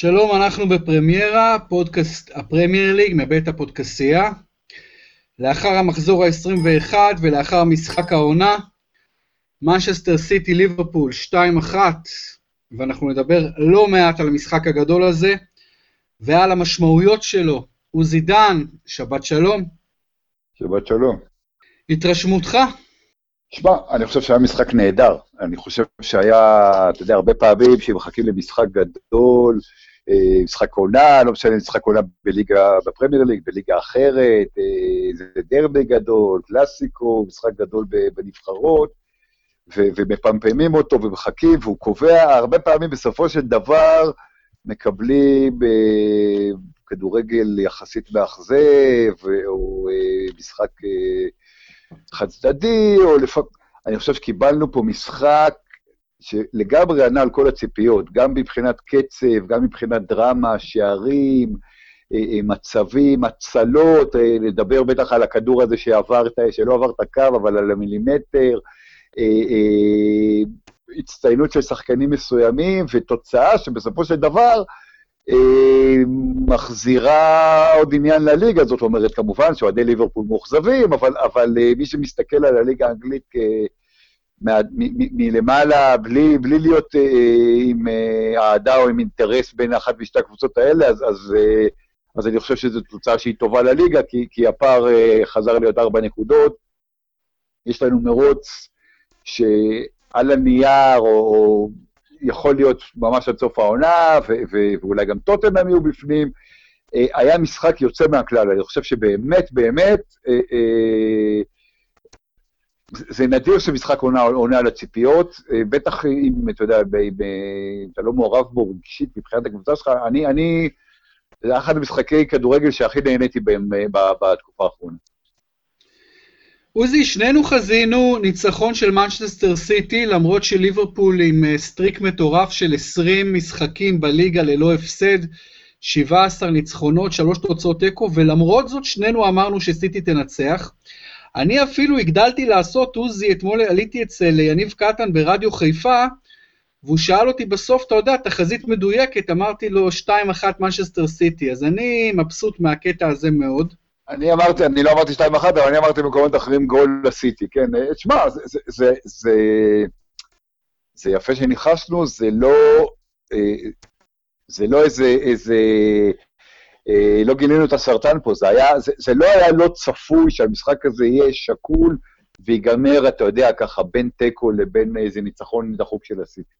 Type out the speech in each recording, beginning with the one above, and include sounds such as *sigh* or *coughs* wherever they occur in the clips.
שלום, אנחנו בפרמיירה, פודקאסט הפרמייר ליג מבית הפודקסייה. לאחר המחזור ה-21 ולאחר משחק העונה, מנצ'סטר סיטי ליברפול 2-1, ואנחנו נדבר לא מעט על המשחק הגדול הזה ועל המשמעויות שלו. עוזי דן, שבת שלום. שבת שלום. התרשמותך? שמע, אני חושב שהיה משחק נהדר. אני חושב שהיה, אתה יודע, הרבה פעמים שמחכים למשחק גדול, משחק עונה, לא משנה, משחק עונה בליגה, בפרמייר ליג, בליגה אחרת, אה, זה דרבי גדול, קלאסיקו, משחק גדול בנבחרות, ו- ומפמפמים אותו ומחכים, והוא קובע, הרבה פעמים בסופו של דבר מקבלים אה, כדורגל יחסית מאכזב, או משחק חד צדדי, או לפעמים... אני חושב שקיבלנו פה משחק שלגמרי ענה על כל הציפיות, גם מבחינת קצב, גם מבחינת דרמה, שערים, אה, אה, מצבים, הצלות, נדבר אה, בטח על הכדור הזה שעבר, שלא עבר את הקו, אבל על המילימטר, הצטיינות של שחקנים מסוימים, ותוצאה שבסופו של דבר מחזירה עוד עניין לליגה, זאת אומרת, כמובן שאוהדי ליברפול מאוכזבים, אבל, אבל מי שמסתכל על הליגה האנגלית מלמעלה, בלי, בלי להיות אה, עם אה, אהדה או עם אינטרס בין אחת משתי הקבוצות האלה, אז, אז, אה, אז אני חושב שזו תוצאה שהיא טובה לליגה, כי, כי הפער אה, חזר להיות ארבע נקודות. יש לנו מרוץ שעל הנייר, או, או יכול להיות ממש עד סוף העונה, ו, ו, ואולי גם טוטנאם יהיו בפנים. אה, היה משחק יוצא מהכלל, אני חושב שבאמת, באמת, אה, אה, זה נדיר שמשחק עונה עונה על הציפיות, אה, בטח אם, אתה יודע, אתה לא מעורב בו רגשית מבחינת הקבוצה שלך, אני, אני, זה אחד המשחקי כדורגל שהכי נהניתי בהם אה, בתקופה האחרונה. עוזי, שנינו חזינו ניצחון של מנצ'סטר סיטי, למרות שליברפול עם אה, streak מטורף של 20 משחקים בליגה ללא הפסד, 17 ניצחונות, 3 תוצאות תיקו, ולמרות זאת שנינו אמרנו שסיטי תנצח. אני אפילו הגדלתי לעשות, עוזי, אתמול עליתי אצל יניב קטן ברדיו חיפה, והוא שאל אותי בסוף, אתה יודע, תחזית מדויקת, אמרתי לו 2-1 מנצ'סטר סיטי, אז אני מבסוט מהקטע הזה מאוד. אני אמרתי, אני לא אמרתי 2-1, אבל אני אמרתי במקומות אחרים גול לסיטי, כן? תשמע, זה, זה, זה, זה, זה יפה שניחשנו, זה לא, אה, זה לא איזה, איזה לא גילינו את הסרטן פה, זה, היה, זה, זה לא היה לא צפוי שהמשחק הזה יהיה שקול ויגמר, אתה יודע, ככה בין תיקו לבין איזה ניצחון דחוק של הסיטי.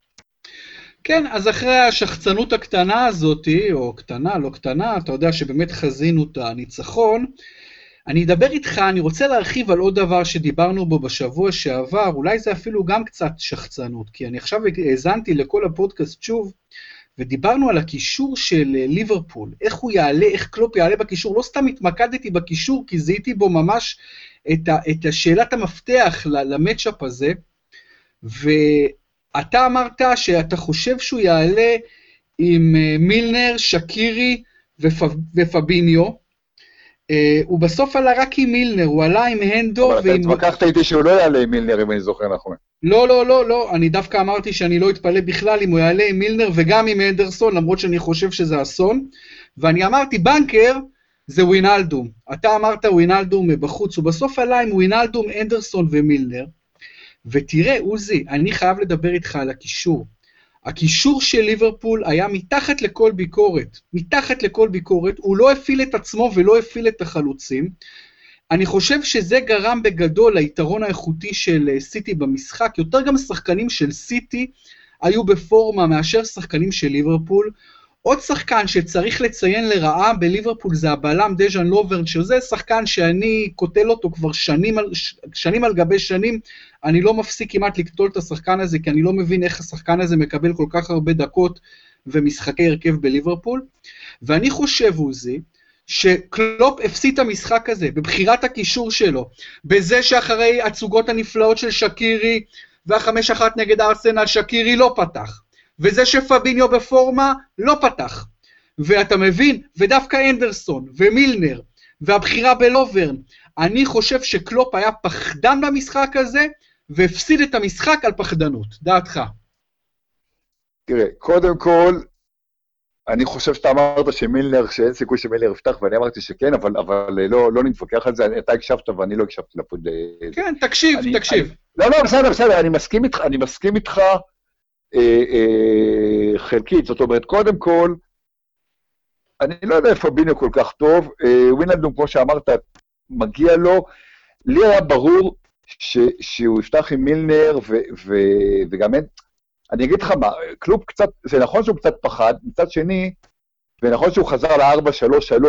כן, אז אחרי השחצנות הקטנה הזאת, או קטנה, לא קטנה, אתה יודע שבאמת חזינו את הניצחון, אני אדבר איתך, אני רוצה להרחיב על עוד דבר שדיברנו בו בשבוע שעבר, אולי זה אפילו גם קצת שחצנות, כי אני עכשיו האזנתי לכל הפודקאסט שוב, ודיברנו על הקישור של אה, ליברפול, איך הוא יעלה, איך קלופ יעלה בקישור, לא סתם התמקדתי בקישור, כי זיהיתי בו ממש את, ה, את השאלת המפתח למצ'אפ הזה, ואתה אמרת שאתה חושב שהוא יעלה עם אה, מילנר, שקירי ופ, ופביניו, הוא בסוף עלה רק עם מילנר, הוא עלה עם הנדו ועם... אבל אתה התווכחת איתי שהוא לא יעלה עם מילנר, אם אני זוכר נכון. לא, לא, לא, לא, אני דווקא אמרתי שאני לא אתפלא בכלל אם הוא יעלה עם מילנר וגם עם אנדרסון, למרות שאני חושב שזה אסון. ואני אמרתי, בנקר זה ווינלדום. אתה אמרת ווינלדום בחוץ, הוא בסוף עלה עם ווינלדום, אנדרסון ומילנר. ותראה, עוזי, אני חייב לדבר איתך על הקישור. הקישור של ליברפול היה מתחת לכל ביקורת, מתחת לכל ביקורת, הוא לא הפעיל את עצמו ולא הפעיל את החלוצים. אני חושב שזה גרם בגדול ליתרון האיכותי של אה, סיטי במשחק, יותר גם שחקנים של סיטי היו בפורמה מאשר שחקנים של ליברפול. עוד שחקן שצריך לציין לרעה בליברפול זה הבלם דז'אן לוברן, שזה שחקן שאני קוטל אותו כבר שנים על, שנים על גבי שנים, אני לא מפסיק כמעט לקטול את השחקן הזה, כי אני לא מבין איך השחקן הזה מקבל כל כך הרבה דקות ומשחקי הרכב בליברפול. ואני חושב, עוזי, שקלופ הפסיד את המשחק הזה בבחירת הקישור שלו, בזה שאחרי הצוגות הנפלאות של שקירי והחמש אחת נגד ארסנל, שקירי לא פתח. וזה שפביניו בפורמה לא פתח. ואתה מבין, ודווקא אנדרסון ומילנר והבחירה בלוברן, אני חושב שקלופ היה פחדן במשחק הזה, והפסיד את המשחק על פחדנות. דעתך. תראה, קודם כל, אני חושב שאתה אמרת שמילנר, שאין סיכוי שמילנר יפתח, ואני אמרתי שכן, אבל, אבל לא, לא נתווכח על זה, אתה הקשבת ואני לא הקשבתי לפוד. כן, תקשיב, אני, תקשיב. אני, לא, לא, בסדר, בסדר, אני מסכים איתך, אני מסכים איתך אה, אה, חלקית. זאת אומרת, קודם כל, אני לא יודע איפה בינו כל כך טוב. אה, ווינלדום, כמו שאמרת, מגיע לו. לי היה ברור ש, שהוא יפתח עם מילנר, ו, ו, וגם אין... אני אגיד לך מה, קלופ קצת, זה נכון שהוא קצת פחד, מצד שני, ונכון שהוא חזר ל-4-3-3,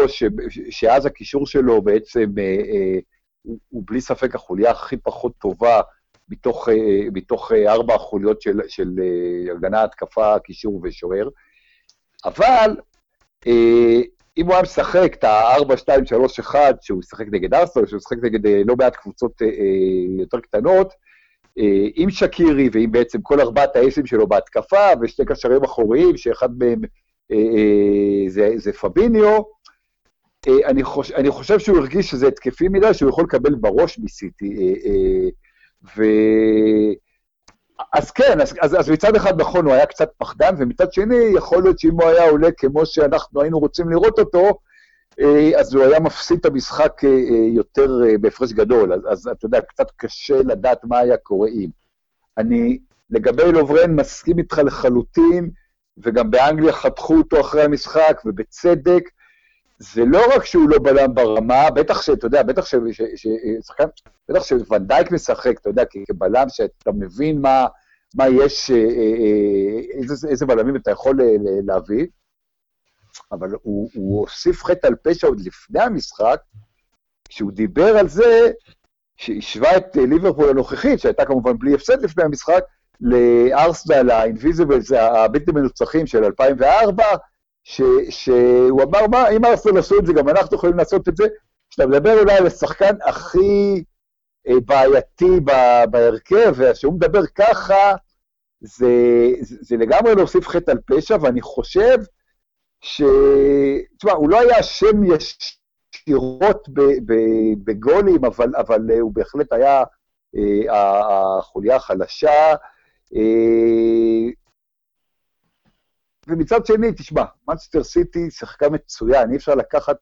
שאז הקישור שלו בעצם, אה, אה, הוא, הוא בלי ספק החוליה הכי פחות טובה מתוך, אה, מתוך אה, ארבע החוליות של, של אה, הגנה, התקפה, קישור ושוער. אבל אה, אם הוא היה משחק את ה-4-2-3-1, שהוא משחק נגד ארסון, שהוא משחק נגד אה, לא מעט קבוצות אה, אה, יותר קטנות, עם שקירי ועם בעצם כל ארבעת האסים שלו בהתקפה, ושני קשרים אחוריים, שאחד מהם זה, זה פביניו, אני חושב, אני חושב שהוא הרגיש שזה התקפי מדי, שהוא יכול לקבל בראש מסיטי. ו... אז כן, אז, אז, אז מצד אחד נכון, הוא היה קצת פחדן, ומצד שני, יכול להיות שאם הוא היה עולה כמו שאנחנו היינו רוצים לראות אותו, אז הוא היה מפסיד את המשחק יותר בהפרש גדול. אז, אז אתה יודע, קצת קשה לדעת מה היה קורה אם. אני לגבי לוברן מסכים איתך לחלוטין, וגם באנגליה חתכו אותו אחרי המשחק, ובצדק. זה לא רק שהוא לא בלם ברמה, בטח שאתה יודע, בטח ש... ש, ש שחקן, בטח שוונדייק משחק, אתה יודע, כבלם, שאתה מבין מה, מה יש, אה, אה, אה, איזה, איזה בלמים אתה יכול להביא, אבל הוא, הוא הוסיף חטא על פשע עוד לפני המשחק, כשהוא דיבר על זה שהשווה את ליברפול הנוכחית, שהייתה כמובן בלי הפסד לפני המשחק, לארסנל, האינביזיבלס, הבלתי מנוצחים של 2004, שהוא אמר, מה, אם ארסנל עשו את זה, גם אנחנו יכולים לעשות את זה. כשאתה מדבר אולי על השחקן הכי אה, בעייתי בהרכב, וכשהוא מדבר ככה, זה, זה, זה לגמרי להוסיף חטא על פשע, ואני חושב ש... תשמע, הוא לא היה אשם ישירות בגולים, אבל, אבל הוא בהחלט היה אה, החוליה החלשה. אה, ומצד שני, תשמע, מנצ'סטר סיטי שיחקה מצוין, אי אפשר לקחת,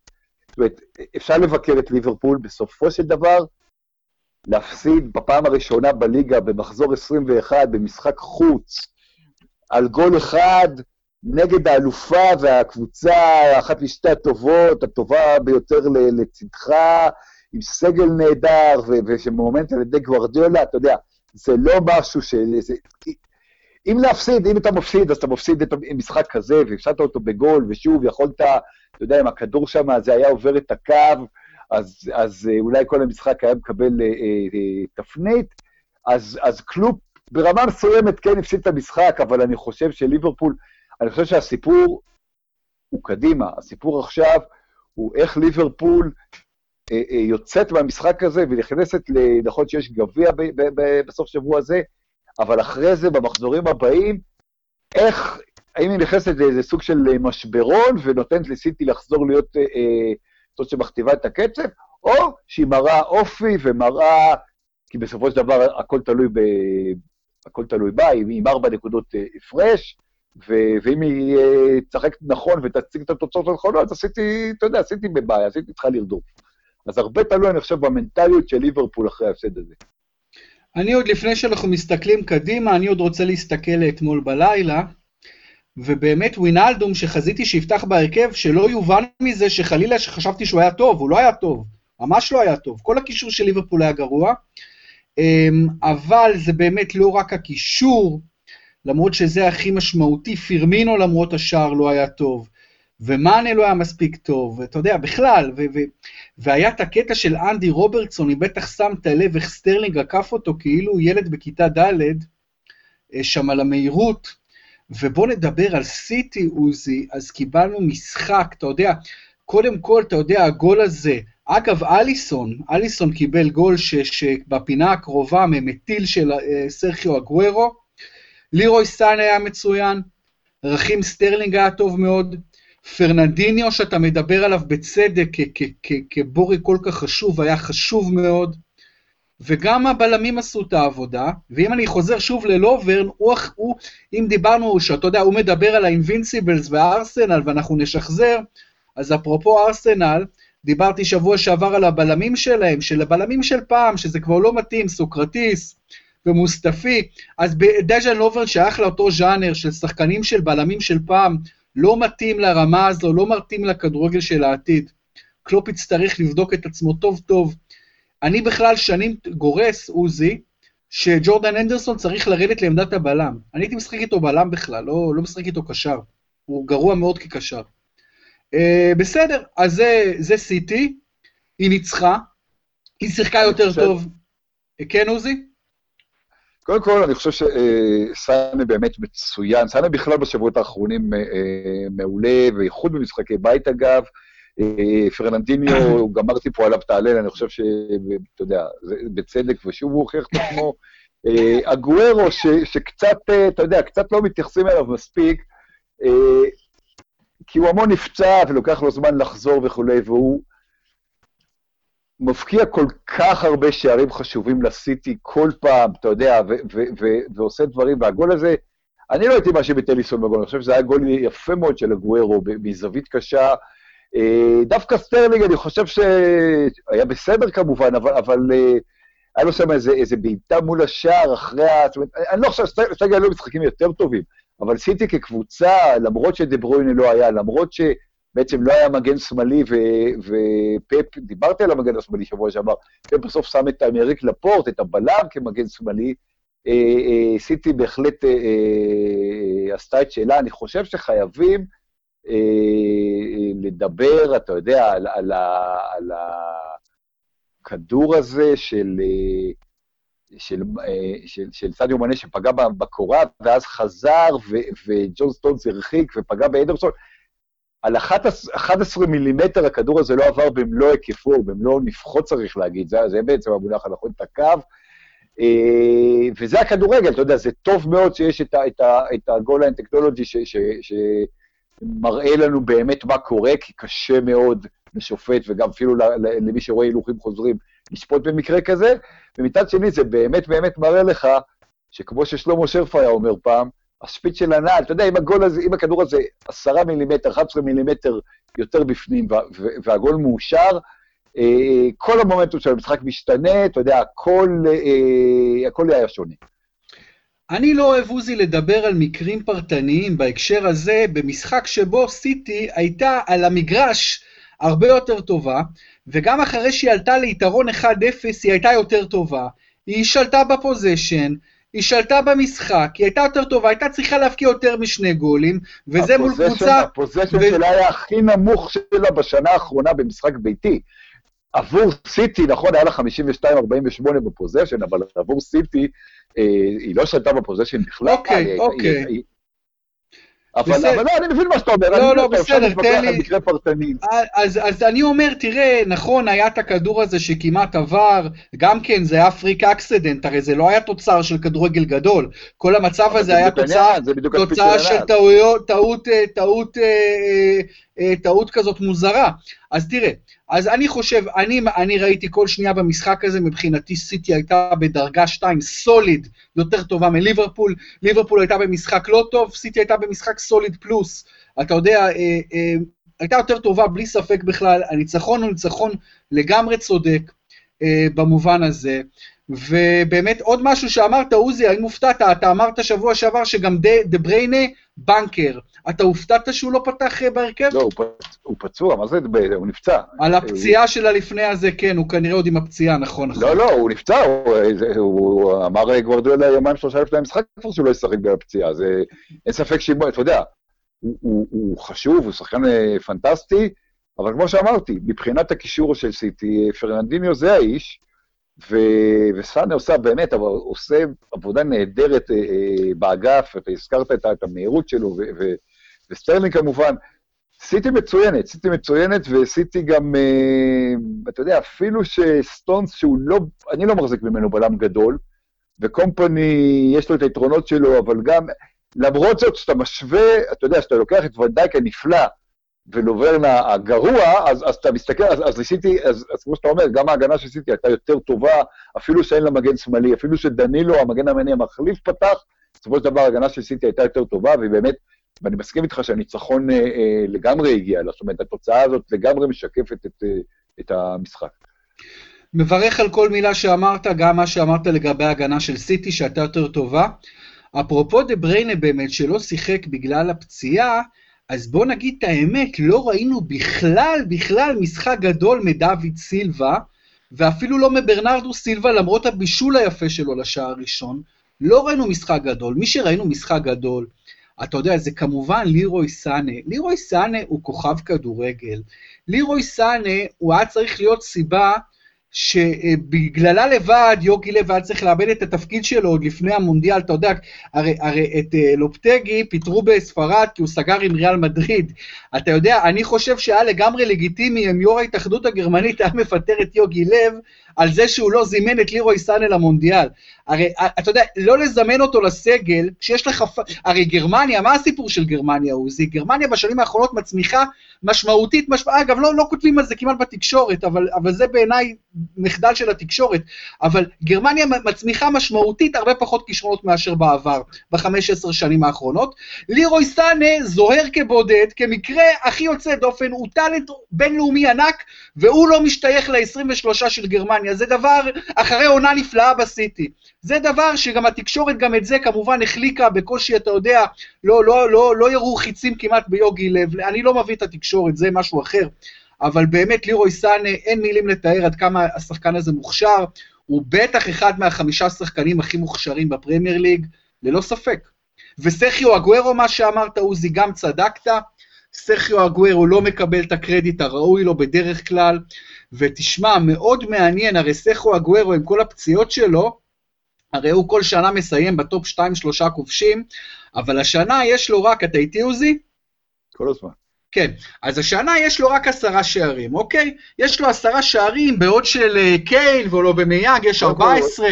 זאת אומרת, אפשר לבקר את ליברפול, בסופו של דבר, להפסיד בפעם הראשונה בליגה במחזור 21 במשחק חוץ, על גול אחד נגד האלופה והקבוצה, אחת משתי הטובות, הטובה ביותר לצדך, עם סגל נהדר ושמומנט על ידי גוורדיולה, אתה יודע, זה לא משהו ש... זה... אם להפסיד, אם אתה מפסיד, אז אתה מפסיד את המשחק כזה, והפסדת אותו בגול, ושוב, יכולת, אתה יודע, אם הכדור שם, זה היה עובר את הקו, אז, אז אה, אולי כל המשחק היה מקבל אה, אה, תפנית, אז, אז קלופ ברמה מסוימת כן הפסיד את המשחק, אבל אני חושב שליברפול, אני חושב שהסיפור הוא קדימה, הסיפור עכשיו הוא איך ליברפול אה, אה, יוצאת מהמשחק הזה ונכנסת, נכון שיש גביע בסוף שבוע הזה, אבל אחרי זה, במחזורים הבאים, איך, האם היא נכנסת לאיזה סוג של משברון ונותנת לסיטי לחזור להיות אה, אה, זאת שמכתיבה את הקצב, או שהיא מראה אופי ומראה, כי בסופו של דבר הכל תלוי, ב, הכל תלוי בה, היא עם ארבע נקודות הפרש, ואם היא תשחק נכון ותציג את התוצאות הנכונות, סיטי, אתה יודע, סיטי בבעיה, סיטי צריכה לרדוף. אז הרבה תלוי, אני חושב, במנטליות של ליברפול אחרי ההפסד הזה. אני עוד לפני שאנחנו מסתכלים קדימה, אני עוד רוצה להסתכל לאתמול בלילה, ובאמת ווינאלדום שחזיתי שיפתח בהרכב, שלא יובן מזה שחלילה שחשבתי שהוא היה טוב, הוא לא היה טוב, ממש לא היה טוב. כל הקישור של ליברפול היה גרוע, אמ, אבל זה באמת לא רק הקישור, למרות שזה הכי משמעותי, פירמינו למרות השער לא היה טוב. ומאנה לא היה מספיק טוב, ואתה יודע, בכלל, ו- ו- והיה את הקטע של אנדי רוברטסון, אם בטח שמת לב איך סטרלינג עקף אותו כאילו ילד בכיתה ד', אה, שם על המהירות, ובוא נדבר על סיטי, עוזי, אז קיבלנו משחק, אתה יודע, קודם כל, אתה יודע, הגול הזה, אגב, אליסון, אליסון קיבל גול ש, שבפינה הקרובה מטיל של אה, סרחיו אגוורו, לירוי סאן היה מצוין, רחים סטרלינג היה טוב מאוד, פרננדיניו, שאתה מדבר עליו בצדק כבורג כל כך חשוב, היה חשוב מאוד. וגם הבלמים עשו את העבודה, ואם אני חוזר שוב ללוברן, הוא, הוא, אם דיברנו, שאתה יודע, הוא מדבר על ה invincibles והארסנל, ואנחנו נשחזר, אז אפרופו ארסנל, דיברתי שבוע שעבר על הבלמים שלהם, של הבלמים של פעם, שזה כבר לא מתאים, סוקרטיס ומוסטפי, אז דיאן לוברן שייך לאותו ז'אנר של שחקנים של בלמים של פעם, לא מתאים לרמה הזו, לא מתאים לכדורגל של העתיד. קלופ יצטרך לבדוק את עצמו טוב טוב. אני בכלל שנים גורס, עוזי, שג'ורדן אנדרסון צריך לרדת לעמדת הבלם. אני הייתי משחק איתו בלם בכלל, לא, לא משחק איתו קשר. הוא גרוע מאוד כקשר. Uh, בסדר, אז זה, זה סיטי, היא ניצחה, היא שיחקה יותר חושב... טוב. כן, עוזי? קודם כל, אני חושב שסאנה באמת מצוין. סאנה בכלל בשבועות האחרונים אה, מעולה, בייחוד במשחקי בית אגב. אה, פרננדיניו, *coughs* גמרתי פה עליו תעלל, אני חושב שאתה יודע, בצדק, ושוב הוא הוכיח את עצמו. אגוארו, שקצת, אתה יודע, קצת לא מתייחסים אליו מספיק, כי הוא המון נפצע ולוקח לו זמן לחזור וכולי, והוא מבקיע כל כך הרבה שערים חשובים לסיטי כל פעם, אתה יודע, ועושה דברים, והגול הזה, אני לא הייתי מאשים את אליסון בגול, אני חושב שזה היה גול יפה מאוד של הגוארו, מזווית קשה. אה, דווקא סטרלינג, אני חושב שהיה בסדר כמובן, אבל, אבל אה, היה לו שם איזה, איזה בעיטה מול השער אחרי ה... זאת אומרת, אני לא חושב שסטרלינג היו משחקים יותר טובים, אבל סיטי כקבוצה, למרות שדה-ברוינה לא היה, למרות שבעצם לא היה מגן שמאלי, ופפ, דיברתי על המגן השמאלי שבוע שעבר, פפ בסוף שם את איימריק לפורט, את הבלם כמגן שמאלי, אה, אה, סיטי בהחלט אה, עשתה את שלה, אני חושב שחייבים לדבר, אתה יודע, על, הכדור הזה של... של, של, של סדיו מנה שפגע בקורה, ואז חזר, וג'ון סטונס הרחיק ופגע באדרסון. על 11 מילימטר הכדור הזה לא עבר במלוא היקפו, במלוא נפחו צריך להגיד, זה, זה בעצם המונח הנכון, את הקו. אה, וזה הכדורגל, אתה יודע, זה טוב מאוד שיש את, את, את הגול ליין טכנולוגי שמראה לנו באמת מה קורה, כי קשה מאוד לשופט, וגם אפילו למי שרואה הילוכים חוזרים, לשפוט במקרה כזה, ומצד שני זה באמת באמת מראה לך שכמו ששלמה שרף היה אומר פעם, השפיץ של הנעל, אתה יודע, אם הגול הזה, אם הכדור הזה עשרה מילימטר, 11 מילימטר יותר בפנים, והגול מאושר, אה, כל המומנטום של המשחק משתנה, אתה יודע, הכל, אה, הכל היה שונה. אני לא אוהב, עוזי, לדבר על מקרים פרטניים בהקשר הזה, במשחק שבו סיטי הייתה על המגרש הרבה יותר טובה, וגם אחרי שהיא עלתה ליתרון 1-0 היא הייתה יותר טובה. היא שלטה בפוזיישן, היא שלטה במשחק, היא הייתה יותר טובה, הייתה צריכה להבקיע יותר משני גולים, וזה מול קבוצה... הפוזיישן ו... שלה היה הכי נמוך שלה בשנה האחרונה במשחק ביתי. עבור סיטי, נכון, היה לה 52-48 בפוזיישן, אבל עבור סיטי, אה, היא לא שלטה בפוזיישן בכלל. אוקיי, אוקיי. היא, אבל, אבל לא, אני מבין מה שאתה אומר. לא, לא, בסדר, תן לי... מקרה פרטני. אז, אז אני אומר, תראה, נכון, היה את הכדור הזה שכמעט עבר, גם כן, זה היה freak accident, הרי זה לא היה תוצר של כדורגל גדול. כל המצב הזה היה תוצאה, תוצאה של טעויות, טעות, אה, טעות, טעות, אה, טעות כזאת מוזרה. אז תראה, אז אני חושב, אני, אני ראיתי כל שנייה במשחק הזה, מבחינתי סיטי הייתה בדרגה 2 solid יותר טובה מליברפול, ליברפול הייתה במשחק לא טוב, סיטי הייתה במשחק סוליד פלוס. אתה יודע, אה, אה, הייתה יותר טובה בלי ספק בכלל, הניצחון הוא ניצחון לגמרי צודק אה, במובן הזה. ובאמת עוד משהו שאמרת, עוזי, האם הופתעת? אתה אמרת שבוע שעבר שגם דה בריינה בנקר. אתה הופתעת שהוא לא פתח אה, בהרכב? לא, הוא, פצ... הוא פצוע, מה זה, הוא נפצע. על הפציעה הוא... של הלפני הזה, כן, הוא כנראה עוד עם הפציעה, נכון, נכון. לא, לא, הוא נפצע, הוא, הוא אמר אה, גווארדיולה יומיים שלושה לפני המשחק כבר שהוא לא ישחק בגלל הפציעה, זה אין ספק שאם, אתה יודע, הוא, הוא, הוא חשוב, הוא שחקן אה, פנטסטי, אבל כמו שאמרתי, מבחינת הקישור של סיטי, פרננדיניו זה האיש, ו- וסאנה עושה באמת, אבל עושה עבודה נהדרת אה, אה, באגף, אתה הזכרת את, את המהירות שלו, ו- ו- וסטרלינג כמובן. סיטי מצוינת, סיטי מצוינת, וסיטי גם, אה, אתה יודע, אפילו שסטונס, שהוא לא, אני לא מחזיק ממנו בלם גדול, וקומפני, יש לו את היתרונות שלו, אבל גם, למרות זאת, כשאתה משווה, אתה יודע, כשאתה לוקח את ונדייק הנפלא, ולוברנה הגרוע, אז, אז אתה מסתכל, אז, אז ניסיתי, אז, אז כמו שאתה אומר, גם ההגנה שעשיתי הייתה יותר טובה, אפילו שאין לה מגן שמאלי, אפילו שדנילו, המגן המני המחליף פתח, בסופו של דבר ההגנה שעשיתי הייתה יותר טובה, והיא באמת, ואני מסכים איתך שהניצחון אה, אה, לגמרי הגיע זאת אומרת, התוצאה הזאת לגמרי משקפת את, אה, את המשחק. מברך על כל מילה שאמרת, גם מה שאמרת לגבי ההגנה של סיטי, שהייתה יותר טובה. אפרופו דה בריינה באמת, שלא שיחק בגלל הפציעה, אז בוא נגיד את האמת, לא ראינו בכלל, בכלל משחק גדול מדוד סילבה, ואפילו לא מברנרדו סילבה, למרות הבישול היפה שלו לשער הראשון. לא ראינו משחק גדול. מי שראינו משחק גדול, אתה יודע, זה כמובן לירוי סאנה. לירוי סאנה הוא כוכב כדורגל. לירוי סאנה, הוא היה צריך להיות סיבה שבגללה לבד, יוגי לב היה צריך לאבד את התפקיד שלו עוד לפני המונדיאל, אתה יודע, הרי, הרי את אה, לופטגי פיטרו בספרד כי הוא סגר עם ריאל מדריד. אתה יודע, אני חושב שהיה לגמרי לגיטימי אם יו"ר ההתאחדות הגרמנית היה מפטר את יוגי לב על זה שהוא לא זימן את לירוי סאנה למונדיאל. הרי, אתה יודע, לא לזמן אותו לסגל, כשיש לך... הרי גרמניה, מה הסיפור של גרמניה, עוזי? גרמניה בשנים האחרונות מצמיחה משמעותית, משמע... אגב, לא, לא כותבים על זה כמעט בתקשורת, אבל, אבל זה בעיניי מחדל של התקשורת. אבל גרמניה מצמיחה משמעותית הרבה פחות כישרונות מאשר בעבר, בחמש עשר שנים האחרונות. לירוי סאנה זוהר כבודד, כמקרה הכי יוצא דופן, הוא טאלנט בינלאומי ענק, והוא לא משתייך ל-23 של גרמניה. זה דבר, אחרי עונה נפלאה בסיטי. זה דבר שגם התקשורת גם את זה כמובן החליקה בקושי, אתה יודע, לא, לא, לא, לא יראו חיצים כמעט ביוגי לב, אני לא מביא את התקשורת, זה משהו אחר, אבל באמת לירוי סאנה, אין מילים לתאר עד כמה השחקן הזה מוכשר, הוא בטח אחד מהחמישה שחקנים הכי מוכשרים בפרמייר ליג, ללא ספק. וסרחיו אגוורו, מה שאמרת, עוזי, גם צדקת, סרחיו אגוורו לא מקבל את הקרדיט הראוי לו בדרך כלל, ותשמע, מאוד מעניין, הרי סרחיו אגוורו עם כל הפציעות שלו, הרי הוא כל שנה מסיים בטופ 2-3 כובשים, אבל השנה יש לו רק, אתה איתי עוזי? כל הזמן. כן, אז השנה יש לו רק עשרה שערים, אוקיי? יש לו עשרה שערים, בעוד של אה, קיין ולא במיאג יש 14.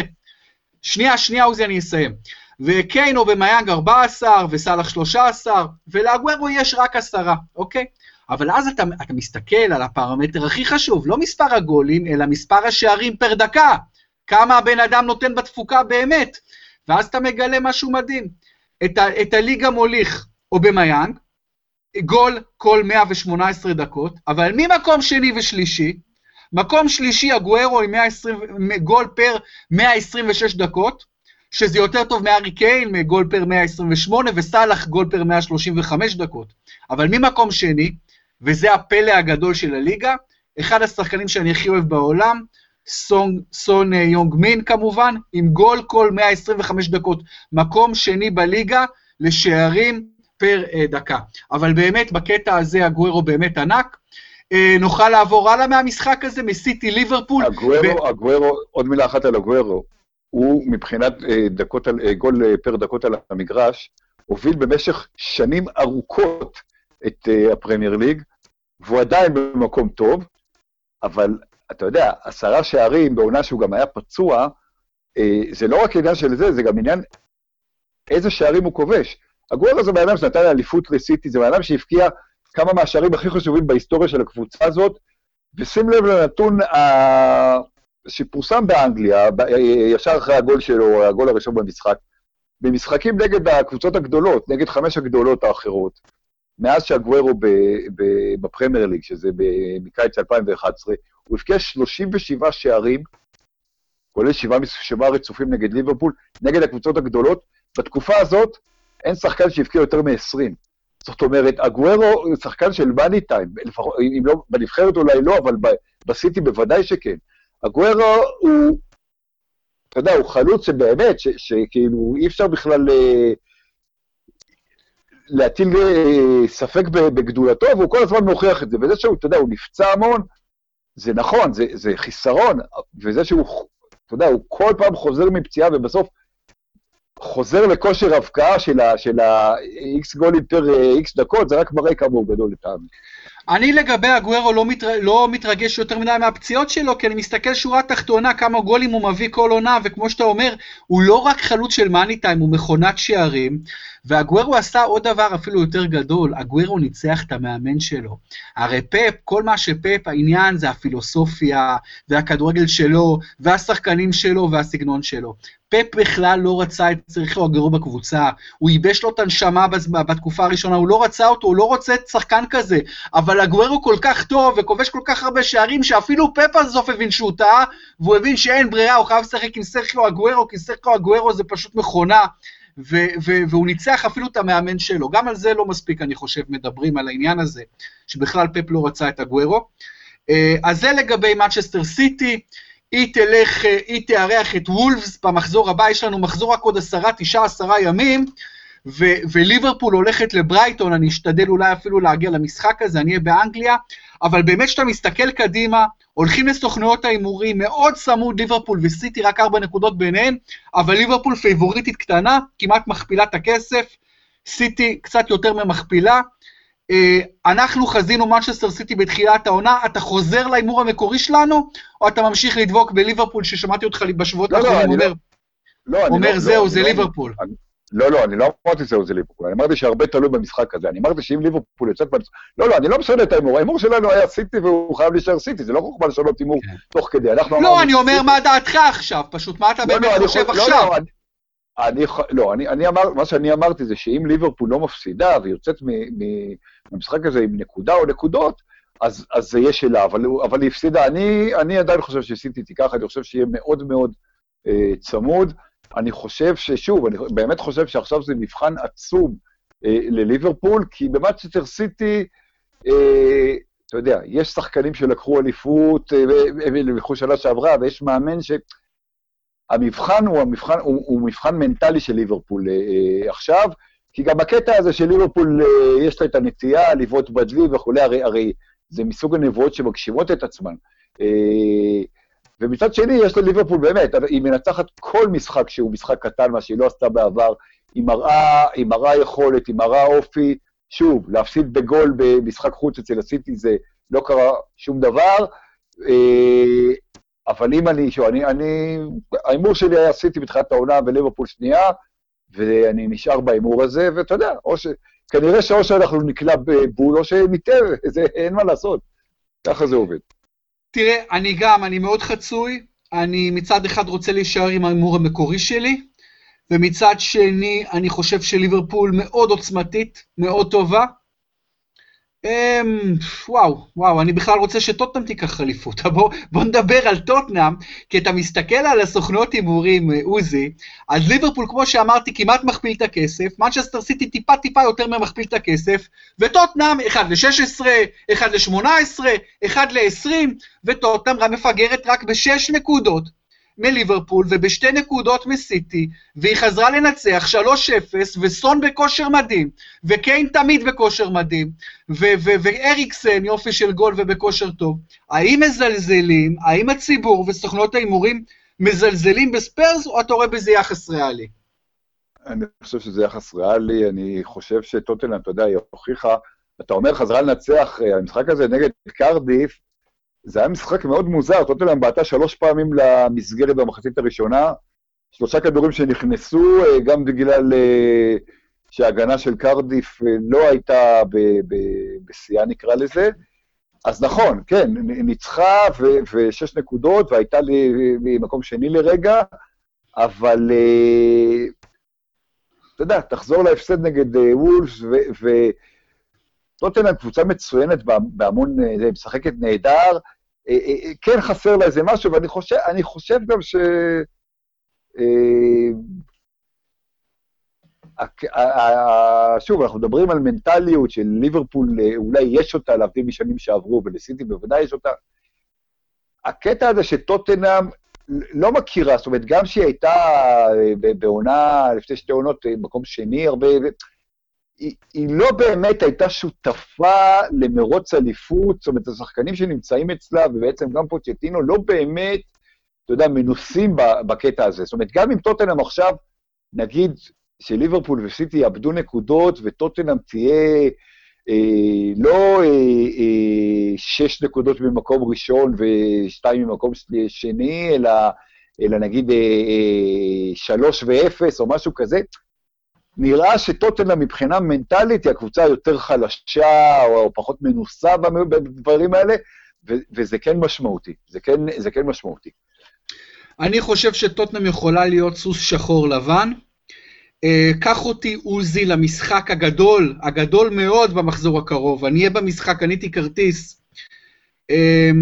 שנייה, שנייה עוזי, אני אסיים. וקיין או במיאג 14, וסאלח 13, ולאגוורו יש רק עשרה, אוקיי? אבל אז אתה, אתה מסתכל על הפרמטר הכי חשוב, לא מספר הגולים, אלא מספר השערים פר דקה. כמה הבן אדם נותן בתפוקה באמת, ואז אתה מגלה משהו מדהים. את, ה, את הליגה מוליך או במיאנג, גול כל 118 דקות, אבל ממקום שני ושלישי, מקום שלישי הגוארו עם 120, גול פר 126 דקות, שזה יותר טוב מארי קיין, מגול פר 128, וסאלח גול פר 135 דקות. אבל ממקום שני, וזה הפלא הגדול של הליגה, אחד השחקנים שאני הכי אוהב בעולם, סון, סון אה, יונג מין כמובן, עם גול כל 125 דקות. מקום שני בליגה לשערים פר uh, דקה. אבל באמת, בקטע הזה הגוורו באמת ענק. Uh, נוכל לעבור הלאה מהמשחק הזה, מסיטי ליברפול. הגוורו, ו... הגוורו, עוד מילה אחת על הגוורו. הוא מבחינת uh, דקות, uh, גול uh, פר דקות על המגרש, הוביל במשך שנים ארוכות את הפרמייר ליג, והוא עדיין במקום טוב, אבל אתה יודע, עשרה שערים בעונה שהוא גם היה פצוע, אה, זה לא רק עניין של זה, זה גם עניין איזה שערים הוא כובש. הגואר הזה בן שנתן אליפות לסיטי, זה בן אדם שהבקיע כמה מהשערים הכי חשובים בהיסטוריה של הקבוצה הזאת, ושים לב לנתון. שפורסם באנגליה, ישר אחרי הגול שלו, הגול הראשון במשחק, במשחקים נגד הקבוצות הגדולות, נגד חמש הגדולות האחרות, מאז שהגוורו בפרמייר ליג, שזה מקיץ 2011, הוא הבקיע 37 שערים, כולל שבעה, שבעה רצופים נגד ליברפול, נגד הקבוצות הגדולות. בתקופה הזאת אין שחקן שהבקיע יותר מ-20. זאת אומרת, הגוורו הוא שחקן של מאני טיים, אם לא, בנבחרת אולי לא, אבל בסיטי בוודאי שכן. הגוורו הוא, אתה יודע, הוא חלוץ שבאמת, שכאילו אי אפשר בכלל אה, להטיל אה, ספק בגדולתו, והוא כל הזמן מוכיח את זה. וזה שהוא, אתה יודע, הוא נפצע המון, זה נכון, זה, זה חיסרון, וזה שהוא, אתה יודע, הוא כל פעם חוזר מפציעה ובסוף חוזר לכושר הבקעה של ה-X גולים פר X דקות, זה רק מראה כמה הוא גדול לטעמי. אני לגבי הגוורו לא, מתר... לא מתרגש יותר מדי מהפציעות שלו, כי אני מסתכל שורה תחתונה כמה גולים הוא מביא כל עונה, וכמו שאתה אומר, הוא לא רק חלוץ של מאני טיים, הוא מכונת שערים, והגוורו עשה עוד דבר אפילו יותר גדול, הגוורו ניצח את המאמן שלו. הרי פפ, כל מה שפפ, העניין זה הפילוסופיה, והכדורגל שלו, והשחקנים שלו, והסגנון שלו. פפ בכלל לא רצה את צריכו הגרוע בקבוצה, הוא ייבש לו את הנשמה בתקופה הראשונה, הוא לא רצה אותו, הוא לא רוצה את שחקן כזה, אבל הגוורו כל כך טוב וכובש כל כך הרבה שערים, שאפילו פפ הסוף הבין שהוא טעה, והוא הבין שאין ברירה, הוא חייב לשחק עם סרחיו הגוורו, כי סרחיו הגוורו זה פשוט מכונה, ו- ו- והוא ניצח אפילו את המאמן שלו. גם על זה לא מספיק, אני חושב, מדברים על העניין הזה, שבכלל פפ לא רצה את הגוורו. אה, אז זה לגבי מצ'סטר סיטי. היא תלך, אה, היא תארח את וולפס במחזור הבא, יש לנו מחזור רק עוד עשרה, תשעה, עשרה ימים, ו- וליברפול הולכת לברייטון, אני אשתדל אולי אפילו להגיע למשחק הזה, אני אהיה באנגליה, אבל באמת כשאתה מסתכל קדימה, הולכים לסוכנויות ההימורים, מאוד צמוד ליברפול וסיטי, רק ארבע נקודות ביניהן, אבל ליברפול פייבוריטית קטנה, כמעט מכפילה את הכסף, סיטי קצת יותר ממכפילה, אה, אנחנו חזינו מנצ'סטר סיטי בתחילת העונה, אתה חוזר להימור המקורי שלנו, או אתה ממשיך לדבוק בליברפול, ששמעתי אותך בשבועות לא, לא האחרונים אומר, לא, אני אומר לא- זהו, לא, זה לא- ליברפול. אני- לא, לא, אני לא אמרתי זהו, זה ליברפול. אני אמרתי שהרבה תלוי במשחק הזה. אני אמרתי שאם ליברפול יוצאת... בנ- לא, לא, אני לא משנה את ההימור. ההימור שלנו היה סיטי והוא חייב להישאר סיטי. זה לא חוכמה לשנות הימור כן. תוך כדי. אנחנו לא, אמרנו אני אומר מה דעתך עכשיו, פשוט מה אתה לא, באמת לא, אני חושב לא, עכשיו. לא, אני- לא, אני, אני אמר, מה שאני אמרתי זה שאם ליברפול לא מפסידה ויוצאת מ- מ- מהמשחק הזה עם נקודה או נקודות, אז, אז זה יהיה שלה, אבל, היא הפסידה. אני, אני עדיין חושב שסיטי תיקח, אני חושב שיהיה מאוד מאוד אה, צמוד. אני חושב ששוב, אני באמת חושב שעכשיו זה מבחן עצום אה, לליברפול, כי במאצ'טר סיטי, אה, אתה יודע, יש שחקנים שלקחו אליפות, אה, לקחו שנה שעברה, ויש מאמן ש... המבחן הוא, המבחן, הוא, הוא מבחן מנטלי של ליברפול אה, אה, עכשיו, כי גם בקטע הזה של ליברפול אה, יש לה את הנטייה לבעוט בדלי וכולי, הרי, הרי זה מסוג הנבואות שמגשימות את עצמן. אה, ומצד שני, יש לליברפול באמת, היא מנצחת כל משחק שהוא משחק קטן, מה שהיא לא עשתה בעבר, היא מראה, היא מראה יכולת, היא מראה אופי. שוב, להפסיד בגול במשחק חוץ אצל הסיטי זה לא קרה שום דבר. אה, אבל אם אני, שוב, אני, אני, ההימור שלי היה סיטי בתחילת העונה וליברפול שנייה, ואני נשאר בהימור הזה, ואתה יודע, או ש... כנראה שאו שאנחנו נקלע בבול, או שנטעה, אין מה לעשות. ככה זה עובד. תראה, אני גם, אני מאוד חצוי, אני מצד אחד רוצה להישאר עם ההימור המקורי שלי, ומצד שני, אני חושב שליברפול מאוד עוצמתית, מאוד טובה. אמ, וואו, וואו, אני בכלל רוצה שטוטנאם תיקח אליפות. בוא, בוא נדבר על טוטנאם, כי אתה מסתכל על הסוכנות הימורים, אה, עוזי, אז ליברפול, כמו שאמרתי, כמעט מכפיל את הכסף, מנצ'סטר סיטי טיפה טיפה יותר ממכפיל את הכסף, וטוטנאם 1 ל-16, 1 ל-18, 1 ל-20, וטוטנאם מפגרת רק ב-6 נקודות. מליברפול ובשתי נקודות מסיטי, והיא חזרה לנצח 3-0, וסון בכושר מדהים, וקיין תמיד בכושר מדהים, ואריקסן יופי של גול ובכושר טוב. האם מזלזלים, האם הציבור וסוכנות ההימורים מזלזלים בספיירס, או אתה רואה בזה יחס ריאלי? אני חושב שזה יחס ריאלי, אני חושב שטוטנאם, אתה יודע, היא הוכיחה, אתה אומר חזרה לנצח, אה, המשחק הזה נגד קרדיף, זה היה משחק מאוד מוזר, טוטנאם בעטה שלוש פעמים למסגרת במחצית הראשונה, שלושה כדורים שנכנסו, אה, גם בגלל אה, שההגנה של קרדיף אה, לא הייתה בשיאה נקרא לזה. אז נכון, כן, ניצחה ושש נקודות, והייתה לי מקום שני לרגע, אבל אתה יודע, תחזור להפסד נגד וולפס, וטוטנאם קבוצה מצוינת בהמון, משחקת נהדר, כן חסר לה איזה משהו, ואני חושב, חושב גם ש... שוב, אנחנו מדברים על מנטליות של ליברפול, אולי יש אותה, להבדיל משנים שעברו, ולסיטי בוודאי יש אותה. הקטע הזה שטוטנאם לא מכירה, זאת אומרת, גם שהיא הייתה בעונה, לפני שתי עונות, מקום שני הרבה, היא, היא לא באמת הייתה שותפה למרוץ אליפות, זאת אומרת, השחקנים שנמצאים אצלה, ובעצם גם פוצ'טינו, לא באמת, אתה יודע, מנוסים בקטע הזה. זאת אומרת, גם אם טוטנאם עכשיו, נגיד שליברפול וסיטי יאבדו נקודות, וטוטנאם תהיה אה, לא אה, אה, שש נקודות ממקום ראשון ושתיים ממקום שני, אלא, אלא נגיד אה, אה, שלוש ואפס או משהו כזה, נראה שטוטנאם מבחינה מנטלית היא הקבוצה היותר חלשה, או, או פחות מנוסה בדברים האלה, ו, וזה כן משמעותי, זה כן, זה כן משמעותי. אני חושב שטוטנאם יכולה להיות סוס שחור לבן. אה, קח אותי עוזי למשחק הגדול, הגדול מאוד במחזור הקרוב. אני אהיה במשחק, קניתי כרטיס. אממ,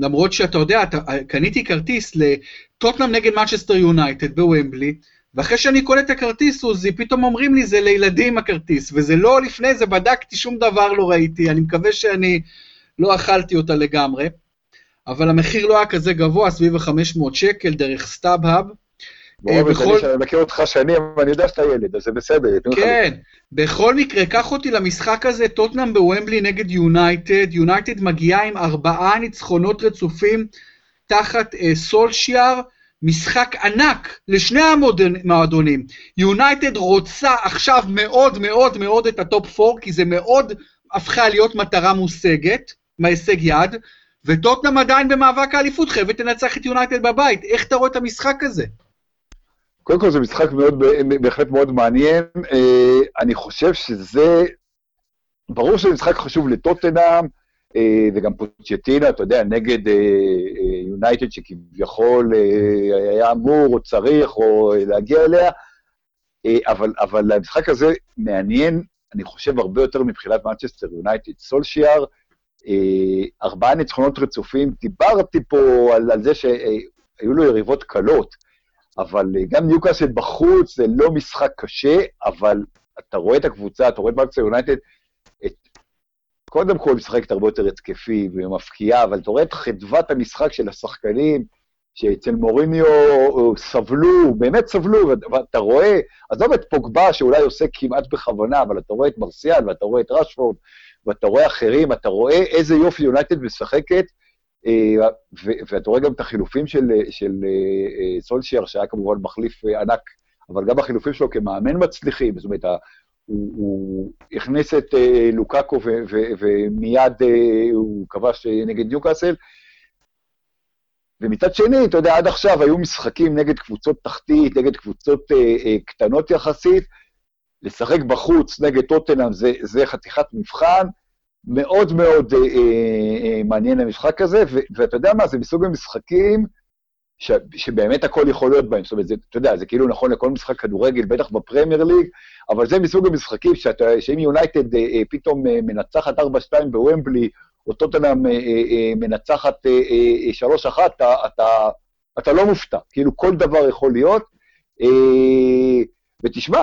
למרות שאתה יודע, אתה, קניתי כרטיס לטוטנאם נגד מנצ'סטר יונייטד בוומבלי, ואחרי שאני קונה את הכרטיס, עוזי, פתאום אומרים לי, זה לילדים הכרטיס, וזה לא לפני זה, בדקתי, שום דבר לא ראיתי, אני מקווה שאני לא אכלתי אותה לגמרי. אבל המחיר לא היה כזה גבוה, סביב ה-500 שקל, דרך סטאב-האב. אה, בכל... אני מכיר אותך שנים, ואני יודע שאתה ילד, אז זה בסדר. כן, בכל מקרה, קח אותי למשחק הזה, טוטנאם בוומבלי נגד יונייטד. יונייטד מגיעה עם ארבעה ניצחונות רצופים תחת אה, סולשיאר. משחק ענק לשני המועדונים. יונייטד רוצה עכשיו מאוד מאוד מאוד את ה top 4, כי זה מאוד הפכה להיות מטרה מושגת, מהישג יד, וטוטנאם עדיין במאבק האליפות, חייבת לנצח את יונייטד בבית. איך אתה רואה את המשחק הזה? קודם כל זה משחק מאוד, בהחלט מאוד מעניין. אה, אני חושב שזה, ברור שזה משחק חשוב לטוטנאם, וגם פוצ'טינה, אתה יודע, נגד יונייטד שכביכול אה, היה אמור או צריך או להגיע אליה, אבל, אבל המשחק הזה מעניין, אני חושב, הרבה יותר מבחינת מנצ'סטר יונייטד. סולשיאר, ארבעה ניצחונות רצופים, דיברתי פה על, על זה שהיו לו יריבות קלות, אבל גם ניוקאסל בחוץ זה לא משחק קשה, אבל אתה רואה את הקבוצה, אתה רואה את מנצ'סטר יונייטד, קודם כל משחקת הרבה יותר התקפי ומפקיעה, אבל אתה רואה את חדוות המשחק של השחקנים, שאצל מוריניו סבלו, באמת סבלו, ואתה רואה, עזוב את פוגבה שאולי עושה כמעט בכוונה, אבל אתה רואה את מרסיאל, ואתה רואה את רשפורד, ואתה רואה אחרים, אתה רואה איזה יופי יונייטד משחקת, אה, ואתה רואה גם את החילופים של, של אה, סולשייר, שהיה כמובן מחליף אה, ענק, אבל גם החילופים שלו כמאמן מצליחים, זאת אומרת, הוא, הוא הכניס את uh, לוקאקו ו, ו, ומיד uh, הוא כבש נגד ניוקאסל. ומצד שני, אתה יודע, עד עכשיו היו משחקים נגד קבוצות תחתית, נגד קבוצות uh, uh, קטנות יחסית. לשחק בחוץ נגד טוטנאם זה, זה חתיכת מבחן. מאוד מאוד uh, uh, uh, מעניין המשחק הזה, ו, ואתה יודע מה, זה מסוג המשחקים ש, שבאמת הכל יכול להיות בהם. זאת אומרת, זה, אתה יודע, זה כאילו נכון לכל משחק כדורגל, בטח בפרמייר ליג, אבל זה מסוג המשחקים שאתה, שאם יונייטד אה, אה, פתאום אה, מנצחת 4-2 בוומבלי, או טוטנאם אה, אה, אה, מנצחת אה, אה, 3-1, אתה, אתה, אתה לא מופתע. כאילו, כל דבר יכול להיות. אה, ותשמע,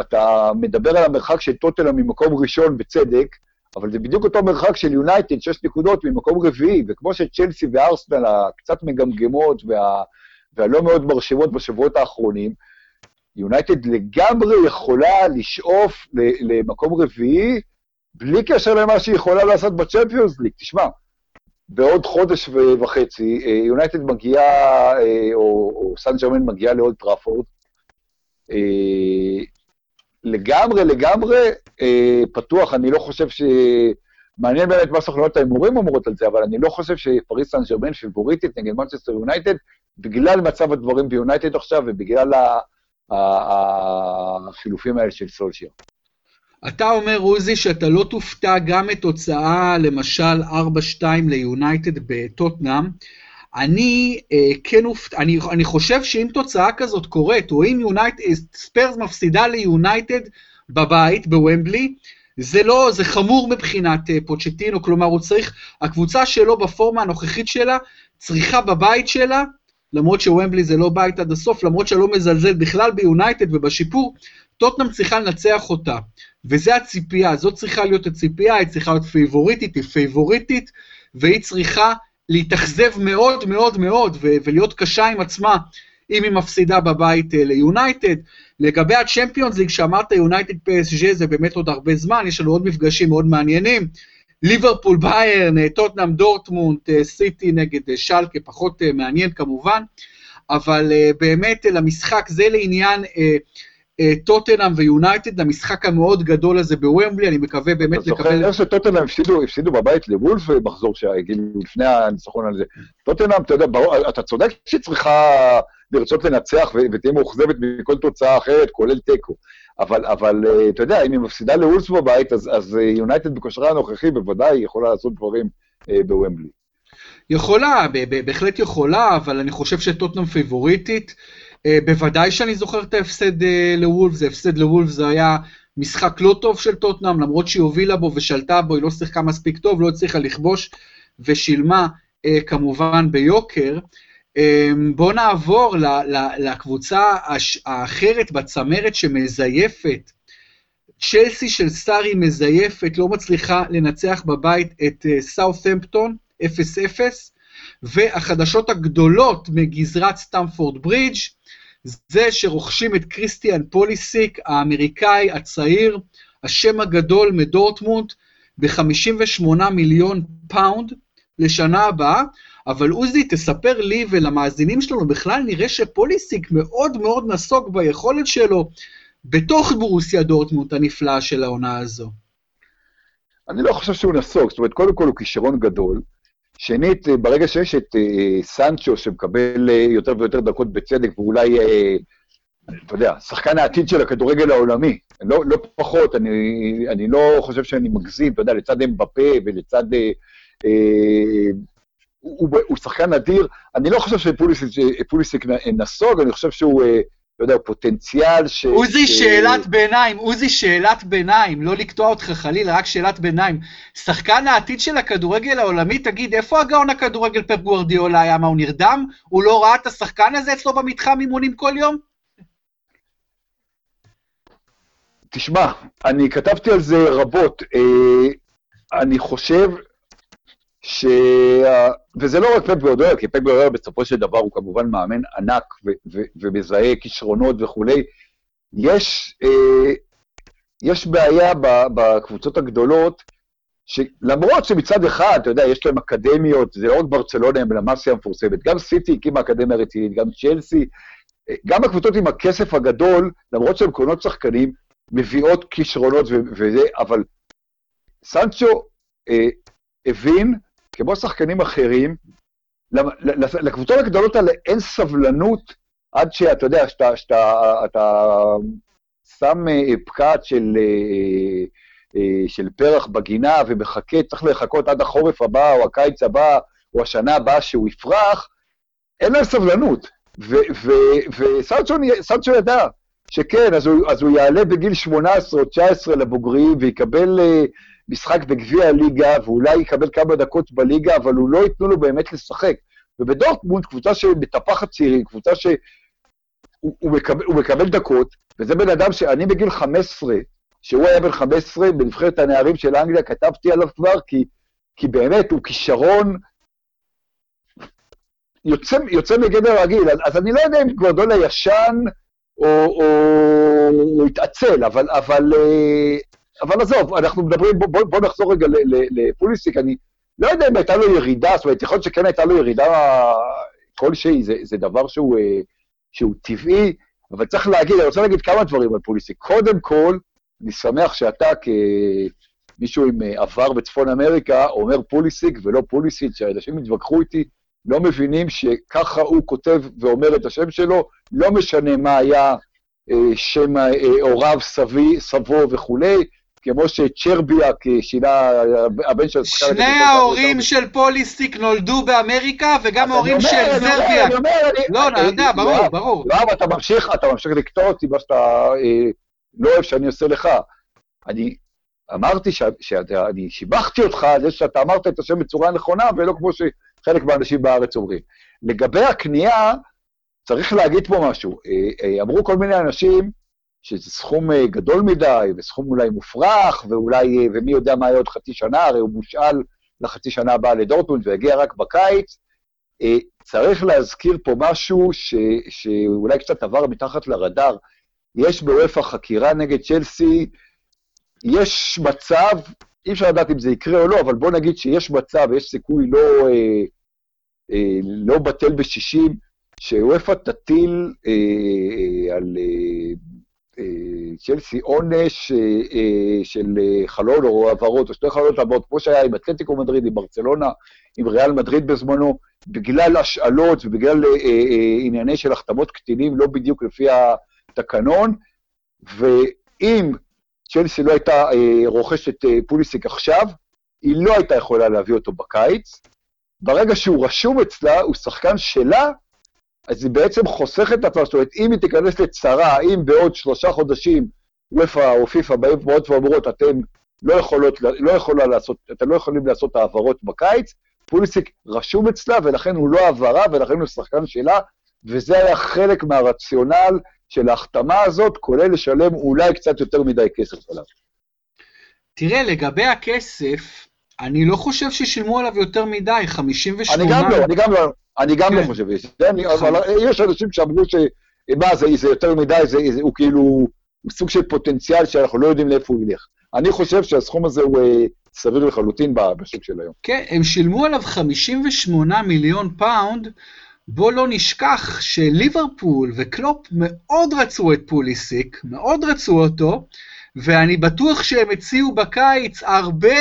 אתה מדבר על המרחק של טוטנאם ממקום ראשון בצדק, אבל זה בדיוק אותו מרחק של יונייטד, שש נקודות ממקום רביעי, וכמו שצ'לסי וארסנל הקצת מגמגמות וה, והלא מאוד מרשימות בשבועות האחרונים, יונייטד לגמרי יכולה לשאוף למקום רביעי, בלי קשר למה שהיא יכולה לעשות בצ'מפיונס ליג. תשמע, בעוד חודש וחצי, אה, יונייטד מגיעה, אה, או, או סן ג'רמן מגיעה לאולד טראפורד, אה, לגמרי, לגמרי אה, פתוח, אני לא חושב ש... מעניין באמת מה סוכנויות ההימורים אומרות על זה, אבל אני לא חושב שפריס סן ג'רמן פיבוריטית נגד מנצ'סטר יונייטד, בגלל מצב הדברים ביונייטד עכשיו ובגלל החילופים האלה של סולשיאר. אתה אומר, עוזי, שאתה לא תופתע גם מתוצאה, למשל, 4-2 ליונייטד בטוטנאם. אני אה, כן אופתע, אני, אני חושב שאם תוצאה כזאת קורית, או אם יונייטד, ספרס מפסידה ליונייטד בבית, בוומבלי, זה לא, זה חמור מבחינת אה, פוצ'טינו, כלומר הוא צריך, הקבוצה שלו בפורמה הנוכחית שלה, צריכה בבית שלה, למרות שוומבלי זה לא בית עד הסוף, למרות שלא מזלזל בכלל ביונייטד ובשיפור, טוטנאם צריכה לנצח אותה. וזה הציפייה, זאת צריכה להיות הציפייה, היא צריכה להיות פייבוריטית, היא פייבוריטית, והיא צריכה להתאכזב מאוד מאוד מאוד ולהיות קשה עם עצמה אם היא מפסידה בבית אה, ליונייטד. לגבי הצ'מפיונס ליג, שאמרת יונייטד פסז' זה באמת עוד הרבה זמן, יש לנו עוד מפגשים מאוד מעניינים. ליברפול ביירן, אה, טוטנאם דורטמונד, אה, סיטי נגד שלקה, פחות מעניין כמובן, אבל באמת למשחק זה לעניין טוטנאם ויונייטד למשחק המאוד גדול הזה בוומבלי, אני מקווה באמת לקבל... אתה זוכר שטוטנאם הפסידו, הפסידו בבית לוולף מחזור שהגיעו לפני הניצחון על זה. טוטנאם, אתה יודע, ברור, אתה צודק שהיא צריכה לרצות לנצח ותהיה מאוכזבת מכל תוצאה אחרת, כולל תיקו. אבל, אבל אה, אתה יודע, אם היא מפסידה לוולס בבית, אז יונייטד בכושרה הנוכחי בוודאי יכולה לעשות דברים בוומבלי. יכולה, בהחלט יכולה, אבל אני חושב שטוטנאם פיבוריטית. בוודאי שאני זוכר את ההפסד לוולפס, ההפסד לוולפס זה היה משחק לא טוב של טוטנאם, למרות שהיא הובילה בו ושלטה בו, היא לא שיחקה מספיק טוב, לא הצליחה לכבוש ושילמה אה, כמובן ביוקר. אה, בואו נעבור לקבוצה האחרת בצמרת שמזייפת. צ'לסי של סארי מזייפת, לא מצליחה לנצח בבית את אה, סאות'מפטון 0-0, והחדשות הגדולות מגזרת סטמפורד ברידג', זה שרוכשים את קריסטיאן פוליסיק, האמריקאי הצעיר, השם הגדול מדורטמונד, ב-58 מיליון פאונד לשנה הבאה, אבל עוזי, תספר לי ולמאזינים שלנו, בכלל נראה שפוליסיק מאוד מאוד נסוג ביכולת שלו בתוך ברוסיה דורטמונד הנפלאה של העונה הזו. אני לא חושב שהוא נסוג, זאת אומרת, קודם כל הוא כישרון גדול, שנית, אה, ברגע שיש את uh, סנצ'ו שמקבל uh, יותר ויותר דקות בצדק, ואולי, אתה יודע, שחקן העתיד של הכדורגל העולמי, לא, לא פחות, אני, אני לא חושב שאני מגזים, אתה יודע, לצד אמבפה ולצד... Uh, הוא, הוא שחקן אדיר, אני לא חושב שפוליסיק נסוג, אני חושב שהוא... לא יודע, פוטנציאל ש... עוזי, ש... שאלת ביניים, עוזי, שאלת ביניים, לא לקטוע אותך חלילה, רק שאלת ביניים. שחקן העתיד של הכדורגל העולמי, תגיד, איפה הגאון הכדורגל פפ גוורדיאולה היה? מה, הוא נרדם? הוא לא ראה את השחקן הזה אצלו במתחם אימונים כל יום? תשמע, אני כתבתי על זה רבות. אה, אני חושב ש... וזה לא רק פפ גורדויה, כי פפ גורדויה בסופו של דבר הוא כמובן מאמן ענק ו- ו- ומזהה כישרונות וכולי. יש, אה, יש בעיה בקבוצות הגדולות, שלמרות שמצד אחד, אתה יודע, יש להם אקדמיות, זה לא רק ברצלונה, הם למאסיה המפורסמת, גם סיטי הקימה אקדמיה רצינית, גם צ'לסי, אה, גם הקבוצות עם הכסף הגדול, למרות שהן קונות שחקנים, מביאות כישרונות וזה, אבל סנצ'ו אה, הבין כמו שחקנים אחרים, לקבוצות הגדולות האלה אין סבלנות עד שאתה יודע, שאתה, שאתה אתה שם אה, פקעת של, אה, אה, של פרח בגינה ומחכה, צריך לחכות עד החורף הבא או הקיץ הבא או השנה הבאה שהוא יפרח, אין להם סבלנות. וסנצ'ו ידע שכן, אז הוא, אז הוא יעלה בגיל 18 או 19 לבוגרים ויקבל משחק בגביע הליגה, ואולי יקבל כמה דקות בליגה, אבל הוא לא ייתנו לו באמת לשחק. ובדורטמונד, קבוצה שמטפחת צעירים, קבוצה שהוא הוא מקבל, מקבל דקות, וזה בן אדם שאני בגיל 15, שהוא היה בן 15 בנבחרת הנערים של אנגליה, כתבתי עליו כבר, כי, כי באמת הוא כישרון יוצא, יוצא מגדר רגיל. אז, אז אני לא יודע אם גוורדולה ישן או, או, או התעצל, אבל, אבל, אה, אבל עזוב, אנחנו מדברים, בוא, בוא, בוא נחזור רגע לפוליסיק, אני לא יודע אם הייתה לו ירידה, זאת אומרת, יכול להיות שכן הייתה לו ירידה כלשהי, זה, זה דבר שהוא, אה, שהוא טבעי, אבל צריך להגיד, אני רוצה להגיד כמה דברים על פוליסיק. קודם כל, אני שמח שאתה כמישהו עם אה, עבר בצפון אמריקה, אומר פוליסיק ולא פוליסיק, שאנשים התווכחו איתי, לא מבינים שככה הוא כותב ואומר את השם שלו, לא משנה מה היה אה, שם הוריו, סבי, סבו וכולי, כמו שצ'רביאק שינה, הבן של... שני ההורים של פוליסיק נולדו באמריקה, וגם ההורים של זרביאק. לא, אני יודע, ברור, ברור. לא, אבל אתה ממשיך, אתה ממשיך לקטוע אותי, מה שאתה אה, לא אוהב שאני עושה לך. אני אמרתי שאני שיבחתי אותך על זה שאתה אמרת את השם בצורה נכונה, ולא כמו שחלק מהאנשים בארץ אומרים. לגבי הקנייה, צריך להגיד פה משהו. אה, אה, אמרו כל מיני אנשים, שזה סכום אה, גדול מדי, וסכום אולי מופרך, ואולי, אה, ומי יודע מה יהיה עוד חצי שנה, הרי הוא מושאל לחצי שנה הבאה לדורטמונד ויגיע רק בקיץ. אה, צריך להזכיר פה משהו ש, שאולי קצת עבר מתחת לרדאר. יש בוופא חקירה נגד צ'לסי, יש מצב, אי אפשר לדעת אם זה יקרה או לא, אבל בוא נגיד שיש מצב, יש סיכוי לא, אה, אה, לא בטל בשישים, שוופא תטיל אה, על, אה, צ'לסי עונש של חלון או העברות, או שתי חלונות העברות, כמו שהיה עם אתלטיקו מדריד, עם ברצלונה, עם ריאל מדריד בזמנו, בגלל השאלות ובגלל ענייני של החתמות קטינים, לא בדיוק לפי התקנון, ואם צ'לסי לא הייתה רוכשת פוליסיק עכשיו, היא לא הייתה יכולה להביא אותו בקיץ. ברגע שהוא רשום אצלה, הוא שחקן שלה, אז היא בעצם חוסכת את עצמה, זאת אומרת, אם היא תיכנס לצרה, אם בעוד שלושה חודשים וופא או פיפ"א באים מאוד ואומרות, אתם לא, יכולות, לא יכולה לעשות, אתם לא יכולים לעשות העברות בקיץ, פוליסיק רשום אצלה, ולכן הוא לא העברה, ולכן הוא שחקן שלה, וזה היה חלק מהרציונל של ההחתמה הזאת, כולל לשלם אולי קצת יותר מדי כסף עליו. תראה, לגבי הכסף, אני לא חושב ששילמו עליו יותר מדי, 58... אני גם לא, אני גם לא, אני גם לא כן. חושב, אבל יש אנשים שאמרו ש... מה, זה, זה יותר מדי, זה, זה, הוא כאילו, סוג של פוטנציאל שאנחנו לא יודעים לאיפה הוא ילך. אני חושב שהסכום הזה הוא אה, סביר לחלוטין בשוק של היום. כן, הם שילמו עליו 58 מיליון פאונד, בוא לא נשכח שליברפול וקלופ מאוד רצו את פוליסיק, מאוד רצו אותו, ואני בטוח שהם הציעו בקיץ הרבה,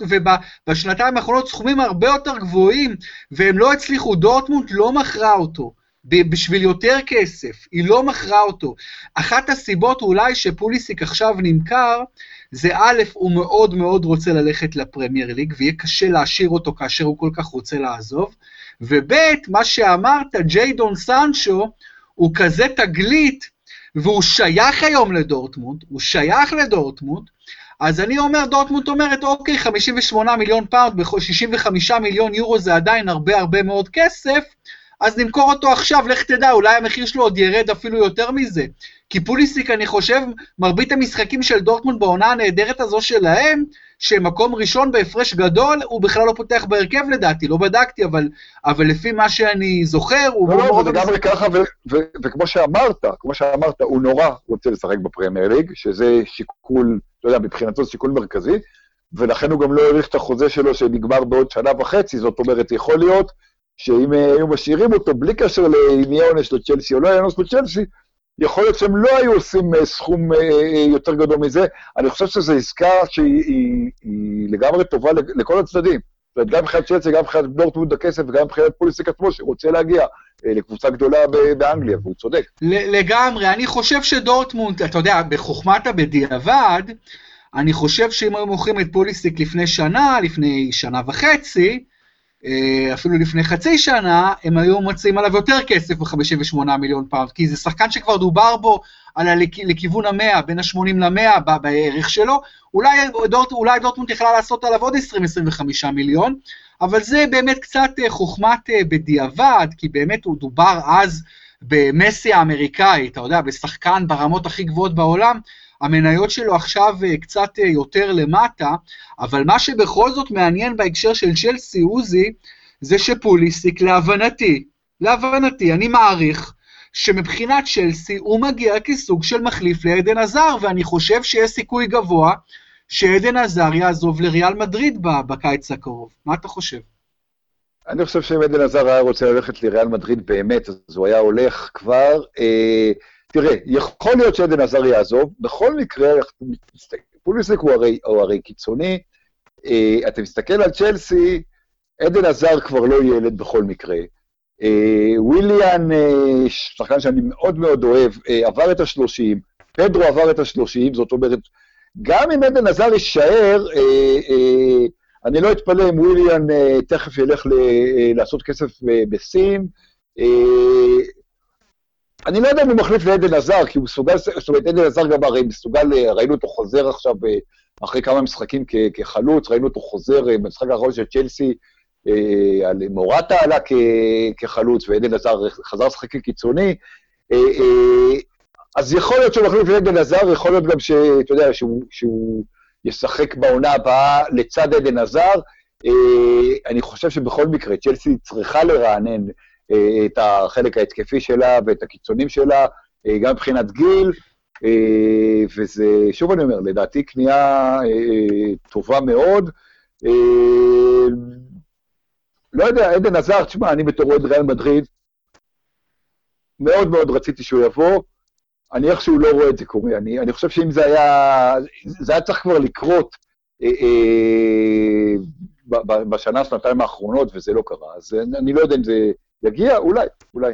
ובשנתיים האחרונות סכומים הרבה יותר גבוהים, והם לא הצליחו, דורטמונד לא מכרה אותו. בשביל יותר כסף, היא לא מכרה אותו. אחת הסיבות אולי שפוליסיק עכשיו נמכר, זה א', הוא מאוד מאוד רוצה ללכת לפרמייר ליג, ויהיה קשה להשאיר אותו כאשר הוא כל כך רוצה לעזוב, וב', מה שאמרת, ג'יידון סנצ'ו, הוא כזה תגלית, והוא שייך היום לדורטמונד, הוא שייך לדורטמונד, אז אני אומר, דורטמונד אומרת, אוקיי, 58 מיליון פאונד, 65 מיליון יורו זה עדיין הרבה הרבה מאוד כסף, אז נמכור אותו עכשיו, לך תדע, אולי המחיר שלו עוד ירד אפילו יותר מזה. כי פוליסיק, אני חושב, מרבית המשחקים של דורטמונד בעונה הנהדרת הזו שלהם, שמקום ראשון בהפרש גדול, הוא בכלל לא פותח בהרכב לדעתי, לא בדקתי, אבל, אבל לפי מה שאני זוכר, הוא... לא, לא, זה לגמרי ככה, וכמו שאמרת, כמו שאמרת, הוא נורא רוצה לשחק בפרמייר ליג, שזה שיקול, לא יודע, מבחינתו זה שיקול מרכזי, ולכן הוא גם לא האריך את החוזה שלו שנגמר בעוד שנה וחצי, זאת אומרת, יכול להיות שאם אה, היו משאירים אותו, בלי קשר לאם יהיה עונש לצ'לסי או לא יהיה עונש לצ'לסי, יכול להיות שהם לא היו עושים אה, סכום אה, יותר גדול מזה. אני חושב שזו עסקה שהיא היא, היא לגמרי טובה לכל הצדדים. זאת אומרת, גם מבחינת צ'לסי, גם מבחינת דורטמונד הכסף וגם מבחינת פוליסיק עצמו, שרוצה להגיע לקבוצה גדולה באנגליה, והוא צודק. לגמרי, אני חושב שדורטמונד, אתה יודע, בחוכמת הבדיעבד, אני חושב שאם היו מוכרים את פוליסיק לפני שנה, לפני שנה וחצי, אה, אפילו לפני חצי שנה, הם היו מוצאים עליו יותר כסף ב-58 מיליון פאונד, כי זה שחקן שכבר דובר בו על. לכיוון המאה, בין ה-80 ל-100 בערך שלו, אולי, דורט, אולי דורטמונד יכלה לעשות עליו עוד 20-25 מיליון, אבל זה באמת קצת אה, חוכמת אה, בדיעבד, כי באמת הוא דובר אז במסי האמריקאי, אתה יודע, בשחקן ברמות הכי גבוהות בעולם, המניות שלו עכשיו אה, קצת אה, יותר למטה, אבל מה שבכל זאת מעניין בהקשר של צ'לסי עוזי, זה שפוליסיק, להבנתי, להבנתי, אני מעריך, שמבחינת צ'לסי הוא מגיע כסוג של מחליף לעדן עזר, ואני חושב שיש סיכוי גבוה שעדן עזר יעזוב לריאל מדריד בקיץ הקרוב. מה אתה חושב? אני חושב שאם עדן עזר היה רוצה ללכת לריאל מדריד באמת, אז הוא היה הולך כבר. אה, תראה, יכול להיות שעדן עזר יעזוב, בכל מקרה, פוליסק הוא הרי, הוא הרי קיצוני, אה, אתה מסתכל על צ'לסי, עדן עזר כבר לא ילד בכל מקרה. אה, וויליאן, אה, שחקן שאני מאוד מאוד אוהב, עבר את השלושים, פדרו עבר את השלושים, זאת אומרת, גם אם עדן עזר יישאר, אני לא אתפלא אם וויליאן תכף ילך לעשות כסף בסין. אה, אני לא יודע אם הוא מחליף לעדן עזר, כי הוא מסוגל, זאת אומרת, עדן עזר גם הרי מסוגל, אה, ראינו אותו חוזר עכשיו אה, אחרי כמה משחקים כחלוץ, ראינו אותו חוזר אה, במשחק האחרון של צ'לסי, על מורטה עלה כחלוץ, ועדן עזר חזר לשחק כקיצוני. אז יכול להיות שהוא מחליף לעדן עזר, יכול להיות גם שאתה יודע, שהוא, שהוא ישחק בעונה הבאה לצד עדן עזר. אני חושב שבכל מקרה, צ'לסי צריכה לרענן את החלק ההתקפי שלה ואת הקיצונים שלה, אה, גם מבחינת גיל, אה, וזה, שוב אני אומר, לדעתי קנייה אה, טובה מאוד. לא יודע, עדן עזר, תשמע, אני בתור אוהד ריאל מדריד, מאוד מאוד רציתי שהוא יבוא. אני איכשהו לא רואה את זה קורה. אני, אני חושב שאם זה היה, זה היה צריך כבר לקרות אה, אה, בשנה, שנתיים האחרונות, וזה לא קרה. אז אני לא יודע אם זה יגיע, אולי, אולי.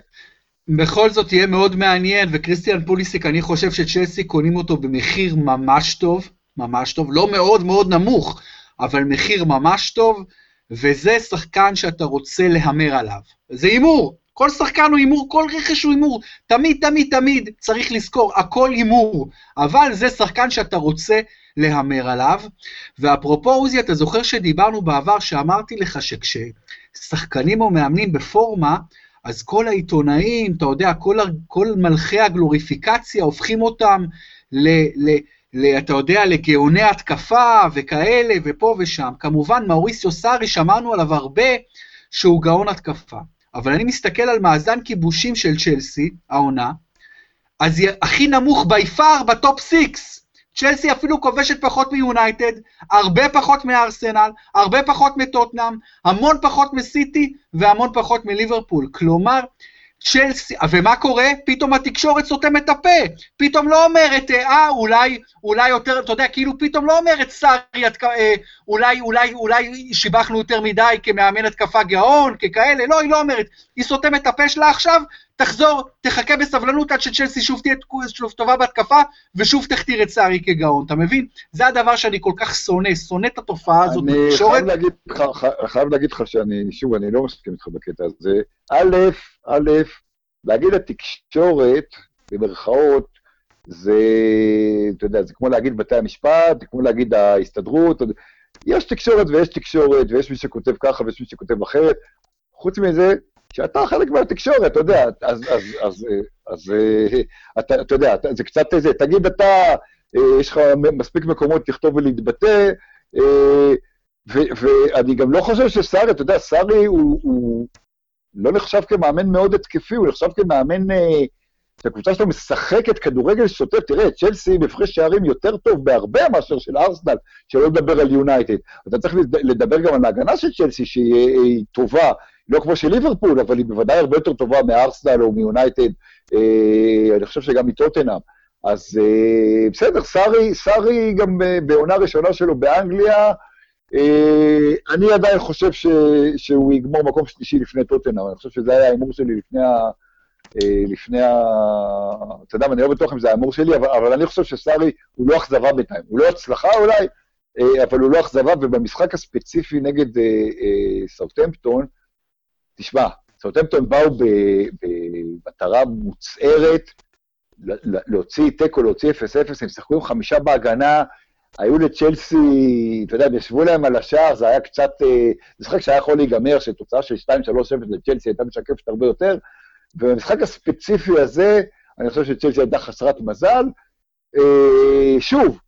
בכל זאת יהיה מאוד מעניין, וכריסטיאן פוליסיק, אני חושב שצ'לסי קונים אותו במחיר ממש טוב, ממש טוב, לא מאוד מאוד נמוך, אבל מחיר ממש טוב, וזה שחקן שאתה רוצה להמר עליו. זה הימור, כל שחקן הוא הימור, כל רכש הוא הימור, תמיד, תמיד, תמיד צריך לזכור, הכל הימור, אבל זה שחקן שאתה רוצה להמר עליו. ואפרופו עוזי, אתה זוכר שדיברנו בעבר, שאמרתי לך שכששחקנים או מאמנים בפורמה, אז כל העיתונאים, אתה יודע, כל, כל מלכי הגלוריפיקציה הופכים אותם ל... ל ל, אתה יודע, לגאוני התקפה וכאלה, ופה ושם. כמובן, מאוריסיו סארי, שמענו עליו הרבה שהוא גאון התקפה. אבל אני מסתכל על מאזן כיבושים של צ'לסי, העונה, אז הכי נמוך by far ב top six. צ'לסי אפילו כובשת פחות מיונייטד, הרבה פחות מארסנל, הרבה פחות מטוטנאם, המון פחות מסיטי והמון פחות מליברפול. כלומר, צ'לסי, ומה קורה? פתאום התקשורת סותמת את הפה, פתאום לא אומרת, אה, אולי, אולי יותר, אתה יודע, כאילו פתאום לא אומרת סארי, אה, אולי, אולי, אולי שיבחנו יותר מדי כמאמן התקפה גאון, ככאלה, לא, היא לא אומרת, היא סותמת את הפה שלה עכשיו, תחזור, תחכה בסבלנות עד שצ'לסי שוב תהיה שוב טובה בהתקפה, ושוב תכתיר את סארי כגאון, אתה מבין? זה הדבר שאני כל כך שונא, שונא את התופעה הזאת בתקשורת. אני חייב להגיד לך שאני, שוב, אני לא מסכים איתך בקטע הזה. א', א', להגיד לתקשורת, במרכאות, זה, אתה יודע, זה כמו להגיד בתי המשפט, זה כמו להגיד ההסתדרות, יש תקשורת ויש תקשורת, ויש מי שכותב ככה ויש מי שכותב אחרת. חוץ מזה, שאתה חלק מהתקשורת, אתה יודע, אז, אז, אז, אז אתה, אתה יודע, זה קצת איזה, תגיד אתה, יש לך מספיק מקומות לכתוב ולהתבטא, ואני גם לא חושב שסארי, אתה יודע, סארי הוא, הוא לא נחשב כמאמן מאוד התקפי, הוא נחשב כמאמן, שהקבוצה שלו משחקת כדורגל שוטף. תראה, צ'לסי עם שערים יותר טוב בהרבה מאשר של ארסנל, שלא לדבר על יונייטד. אתה צריך לדבר גם על ההגנה של צ'לסי, שהיא טובה, לא כמו של ליברפול, אבל היא בוודאי הרבה יותר טובה מארסנל או מיונייטד, אה, אני חושב שגם מטוטנאם. אז אה, בסדר, סארי, סארי גם בעונה ראשונה שלו באנגליה, אה, אני עדיין חושב ש, שהוא יגמור מקום שלישי לפני טוטנאם, אני חושב שזה היה ההימור שלי לפני ה... לפני ה... אתה יודע, אני לא בטוח אם זה ההימור שלי, אבל, אבל אני חושב שסארי הוא לא אכזבה בינתיים. הוא לא הצלחה אולי, אבל הוא לא אכזבה, ובמשחק הספציפי נגד סאוטהמפטון, תשמע, סאוטהמפטון באו במטרה מוצהרת להוציא תיקו, להוציא 0-0, הם שיחקו עם חמישה בהגנה, היו לצ'לסי, אתה יודע, הם ישבו להם על השער, זה היה קצת, אה, זה משחק שהיה יכול להיגמר, שתוצאה של 2-3-0 לצ'לסי הייתה משקפת הרבה יותר, ובמשחק הספציפי הזה, אני חושב שצ'לסי הייתה חסרת מזל. אה, שוב,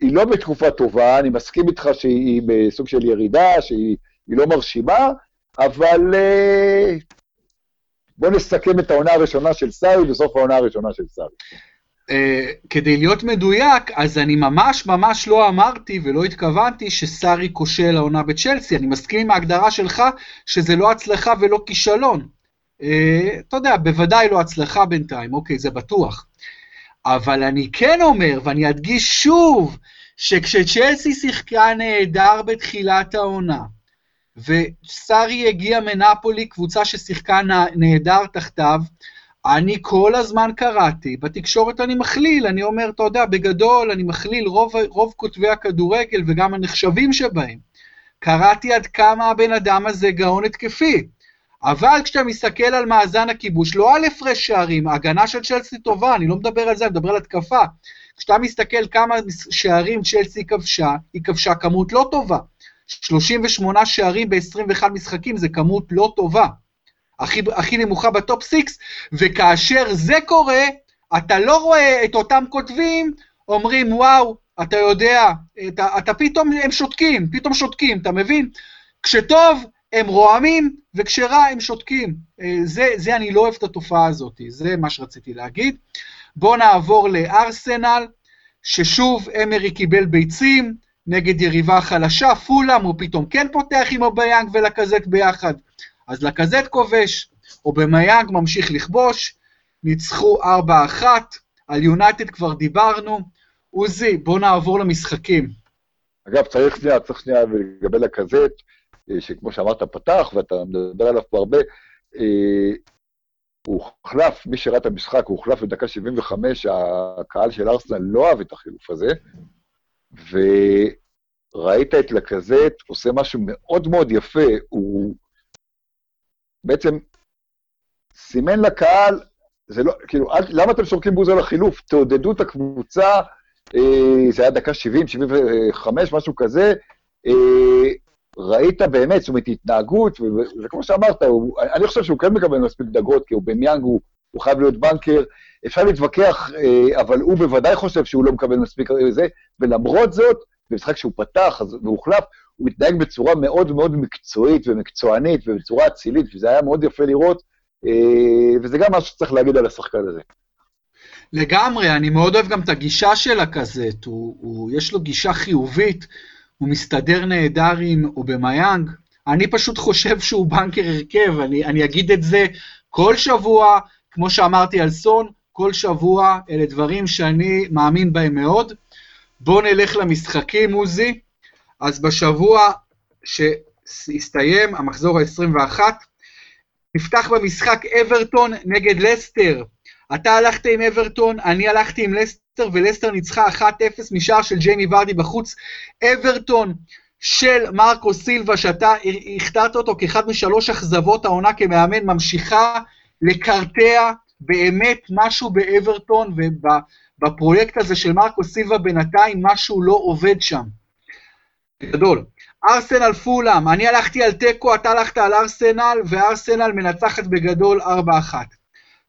היא לא בתקופה טובה, אני מסכים איתך שהיא בסוג של ירידה, שהיא לא מרשימה, אבל אה, בוא נסכם את העונה הראשונה של סארי בסוף העונה הראשונה של סארי. Uh, כדי להיות מדויק, אז אני ממש ממש לא אמרתי ולא התכוונתי שסארי כושל העונה בצ'לסי, אני מסכים עם ההגדרה שלך שזה לא הצלחה ולא כישלון. Uh, אתה יודע, בוודאי לא הצלחה בינתיים, אוקיי, זה בטוח. אבל אני כן אומר, ואני אדגיש שוב, שכשצ'לסי שיחקה נהדר בתחילת העונה, וסארי הגיע מנפולי, קבוצה ששיחקה נהדר תחתיו. אני כל הזמן קראתי, בתקשורת אני מכליל, אני אומר, אתה יודע, בגדול אני מכליל רוב, רוב כותבי הכדורגל וגם הנחשבים שבהם. קראתי עד כמה הבן אדם הזה גאון התקפי. אבל כשאתה מסתכל על מאזן הכיבוש, לא על הפרש שערים, ההגנה של צ'לסי טובה, אני לא מדבר על זה, אני מדבר על התקפה. כשאתה מסתכל כמה שערים צ'לסי כבשה, היא כבשה כמות לא טובה. 38 שערים ב-21 משחקים זה כמות לא טובה. הכי, הכי נמוכה בטופ 6, וכאשר זה קורה, אתה לא רואה את אותם כותבים אומרים, וואו, אתה יודע, אתה, אתה פתאום, הם שותקים, פתאום שותקים, אתה מבין? כשטוב, הם רועמים, וכשרע, הם שותקים. אה, זה, זה, אני לא אוהב את התופעה הזאת, זה מה שרציתי להגיד. בואו נעבור לארסנל, ששוב, אמרי קיבל ביצים, נגד יריבה חלשה, פולאם, הוא פתאום כן פותח עם אובמיאנג ולקזט ביחד. אז לקזט כובש, אובמיאנג ממשיך לכבוש, ניצחו 4-1, על יונייטד כבר דיברנו. עוזי, בוא נעבור למשחקים. אגב, צריך שנייה, צריך שנייה לגבי לקזט, אה, שכמו שאמרת, פתח, ואתה מדבר עליו פה הרבה, אה, הוא הוחלף, מי שראה את המשחק, הוא הוחלף בדקה 75, הקהל של ארסנל לא אהב את החילוף הזה, וראית את לקזט עושה משהו מאוד מאוד יפה, הוא בעצם סימן לקהל, זה לא, כאילו, אל, למה אתם שורקים בוז על החילוף? תעודדו את הקבוצה, אה, זה היה דקה 70, 75, משהו כזה, אה, ראית באמת, זאת אומרת, התנהגות, וכמו שאמרת, הוא, אני חושב שהוא כן מקבל מספיק דקות, כי הוא במיאנג, הוא, הוא חייב להיות בנקר, אפשר להתווכח, אה, אבל הוא בוודאי חושב שהוא לא מקבל מספיק זה, ולמרות זאת, במשחק שהוא פתח והוחלף, הוא מתנהג בצורה מאוד מאוד מקצועית ומקצוענית ובצורה אצילית, וזה היה מאוד יפה לראות, אה, וזה גם משהו שצריך להגיד על השחקן הזה. לגמרי, אני מאוד אוהב גם את הגישה של הקזט, הוא, הוא, יש לו גישה חיובית, הוא מסתדר נהדר עם אובמיאנג. אני פשוט חושב שהוא בנקר הרכב, אני, אני אגיד את זה כל שבוע, כמו שאמרתי על סון, כל שבוע, אלה דברים שאני מאמין בהם מאוד. בואו נלך למשחקים, עוזי. אז בשבוע שהסתיים, המחזור ה-21, נפתח במשחק אברטון נגד לסטר. אתה הלכת עם אברטון, אני הלכתי עם לסטר, ולסטר ניצחה 1-0 משער של ג'יימי ורדי בחוץ. אברטון של מרקו סילבה, שאתה הכתרת אותו כאחד משלוש אכזבות העונה כמאמן, ממשיכה לקרטע באמת משהו באברטון, ובפרויקט הזה של מרקו סילבה בינתיים משהו לא עובד שם. גדול. ארסנל פולאם, אני הלכתי על תיקו, אתה הלכת על ארסנל, וארסנל מנצחת בגדול 4-1.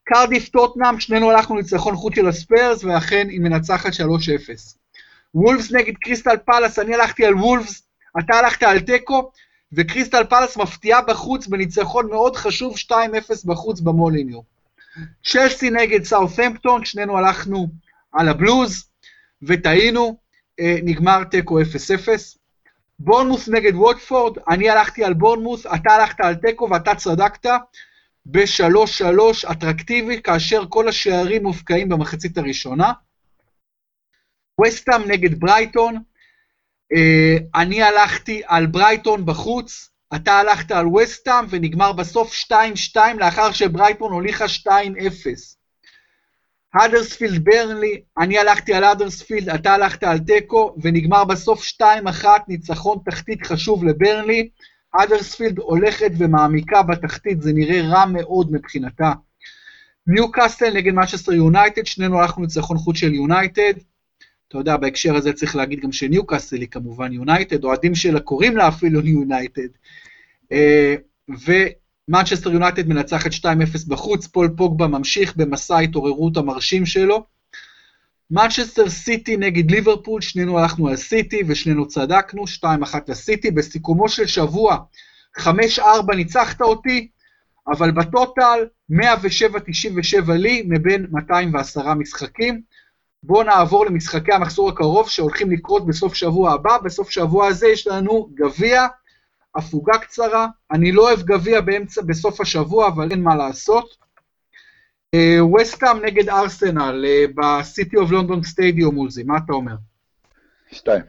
קרדיף טוטנאם, שנינו הלכנו לניצחון חוץ של הספיירס, ואכן היא מנצחת 3-0. וולפס נגד קריסטל פלאס, אני הלכתי על וולפס, אתה הלכת על תיקו, וקריסטל פלאס מפתיעה בחוץ בניצחון מאוד חשוב, 2-0 בחוץ במוליניו. צ'לסי נגד סאות'מפטון, שנינו הלכנו על הבלוז, וטעינו, אה, נגמר תיקו 0-0. בורנמוס נגד ווטפורד, אני הלכתי על בורנמוס, אתה הלכת על תיקו ואתה צדקת ב-3-3 אטרקטיבי, כאשר כל השערים מופקעים במחצית הראשונה. וסטאם נגד ברייטון, אה, אני הלכתי על ברייטון בחוץ, אתה הלכת על וסטאם ונגמר בסוף 2-2 לאחר שברייטון הוליכה 2-0. האדרספילד ברנלי, אני הלכתי על האדרספילד, אתה הלכת על תיקו, ונגמר בסוף 2-1 ניצחון תחתית חשוב לברנלי. האדרספילד הולכת ומעמיקה בתחתית, זה נראה רע מאוד מבחינתה. ניו קאסטל נגד מנצ'סטר יונייטד, שנינו הלכנו ניצחון חוץ של יונייטד. אתה יודע, בהקשר הזה צריך להגיד גם שניו קאסטל היא כמובן יונייטד, אוהדים שלה קוראים לה אפילו יונייטד. אה, ו... מנצ'סטר יונייטד מנצחת 2-0 בחוץ, פול פוגבה ממשיך במסע ההתעוררות המרשים שלו. מנצ'סטר סיטי נגד ליברפול, שנינו הלכנו על סיטי ושנינו צדקנו, 2-1 לסיטי. בסיכומו של שבוע, 5-4 ניצחת אותי, אבל בטוטל 107-97 לי מבין 210 משחקים. בואו נעבור למשחקי המחזור הקרוב שהולכים לקרות בסוף שבוע הבא. בסוף שבוע הזה יש לנו גביע, הפוגה קצרה, אני לא אוהב גביע באמצע, בסוף השבוע, אבל אין מה לעשות. וסטאם uh, נגד ארסנל בסיטי אוף לונדון סטדיום מוזי, מה אתה אומר? שתיים.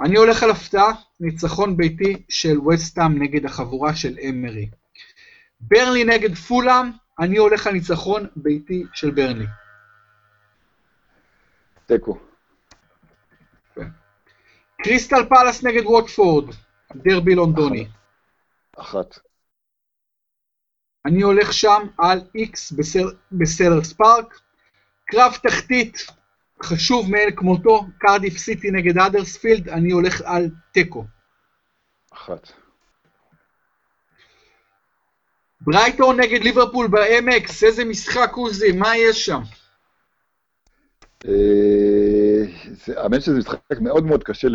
אני הולך על הפתעה, ניצחון ביתי של וסטאם נגד החבורה של אמרי. ברלי נגד פולאם, אני הולך על ניצחון ביתי של ברלי. תיקו. קריסטל פלאס נגד ווטפורד, דרבי לונדוני. אחת. אני הולך שם על איקס בסלהרסט פארק. קרב תחתית חשוב מאין כמותו, קרדיף סיטי נגד האדרספילד, אני הולך על תיקו. אחת. ברייטון נגד ליברפול באמקס, איזה משחק עוזי, מה יש שם? אה, האמת שזה משחק מאוד מאוד קשה.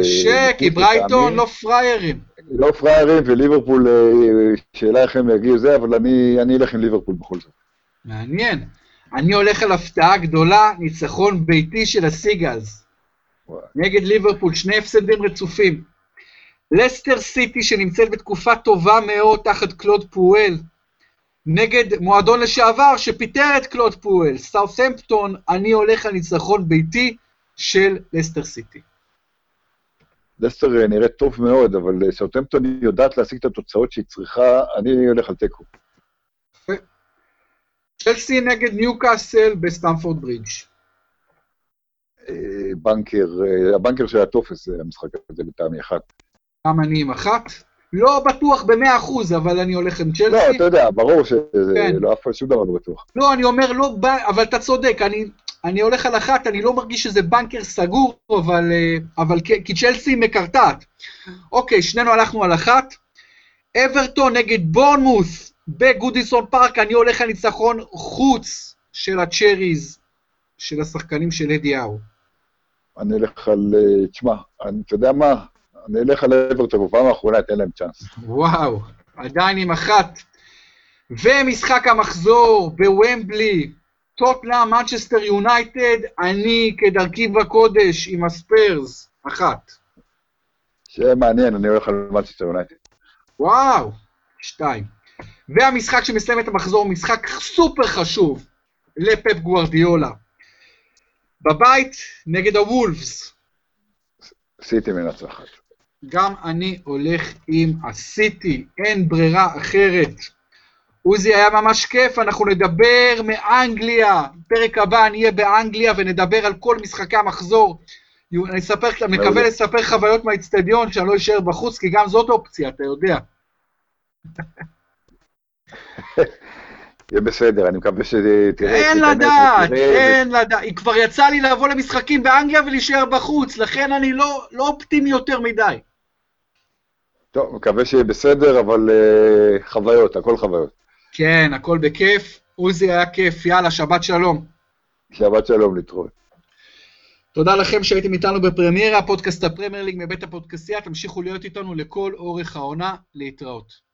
קשה, כי ברייטון לא פריירים. לא פריירים, וליברפול, אה, שאלה איך הם יגיעו זה, אבל אני אלך עם ליברפול בכל זאת. מעניין. אני הולך על הפתעה גדולה, ניצחון ביתי של הסיגלס. נגד ליברפול, שני הפסדים רצופים. לסטר סיטי, שנמצאת בתקופה טובה מאוד תחת קלוד פואל, נגד מועדון לשעבר שפיטר את קלוד פואל, סאות'המפטון, אני הולך על ניצחון ביתי של לסטר סיטי. לסטר אה, נראית טוב מאוד, אבל אה, סאוטהמפטון יודעת להשיג את התוצאות שהיא צריכה, אני הולך על תיקו. צ'לסי נגד ניוקאסל בסטמפורד ברידג'. אה, בנקר, הבנקר של הטופס המשחק הזה לטעמי אחת. גם אני עם אחת. לא בטוח במאה אחוז, אבל אני הולך עם צ'לסי. לא, אתה יודע, ברור שזה כן. לא אף שום דבר לא בטוח. לא, אני אומר, לא, אבל אתה צודק, אני, אני הולך על אחת, אני לא מרגיש שזה בנקר סגור, אבל, אה, אבל כי צ'לסי מקרטעת. אוקיי, שנינו הלכנו על אחת. אברטון נגד בורנמוס בגודיסון פארק, אני הולך על ניצחון חוץ של הצ'ריז, של השחקנים של אדי האו. אני אלך על, אה, תשמע, אתה יודע מה? אני אלך על אברטון, בפעם האחרונה אתן להם צ'אנס. וואו, עדיין עם אחת. ומשחק המחזור בוומבלי, טוטנאם, מנצ'סטר יונייטד, אני כדרכי בקודש עם הספרס, אחת. שיהיה מעניין, אני הולך על מנצ'סטר יונייטד. וואו, שתיים. והמשחק שמסיים את המחזור, משחק סופר חשוב לפפ גוורדיולה. בבית נגד הוולפס. סיטי מנצחת. גם אני הולך עם הסיטי, אין ברירה אחרת. עוזי, היה ממש כיף, אנחנו נדבר מאנגליה. פרק הבא אני אהיה באנגליה ונדבר על כל משחקי המחזור. אני אספר, אני מקווה לספר חוויות מהאיצטדיון, שאני לא אשאר בחוץ, כי גם זאת אופציה, אתה יודע. יהיה בסדר, אני מקווה שתראה... אין לדעת, אין לדעת. כבר יצא לי לבוא למשחקים באנגליה ולהישאר בחוץ, לכן אני לא, לא אופטימי יותר מדי. טוב, מקווה שיהיה בסדר, אבל uh, חוויות, הכל חוויות. כן, הכל בכיף. עוזי, היה כיף. יאללה, שבת שלום. שבת שלום, להתראות. תודה לכם שהייתם איתנו בפרמיירה, פודקאסט הפרמייר ליג מבית הפודקסייה. תמשיכו להיות איתנו לכל אורך העונה. להתראות.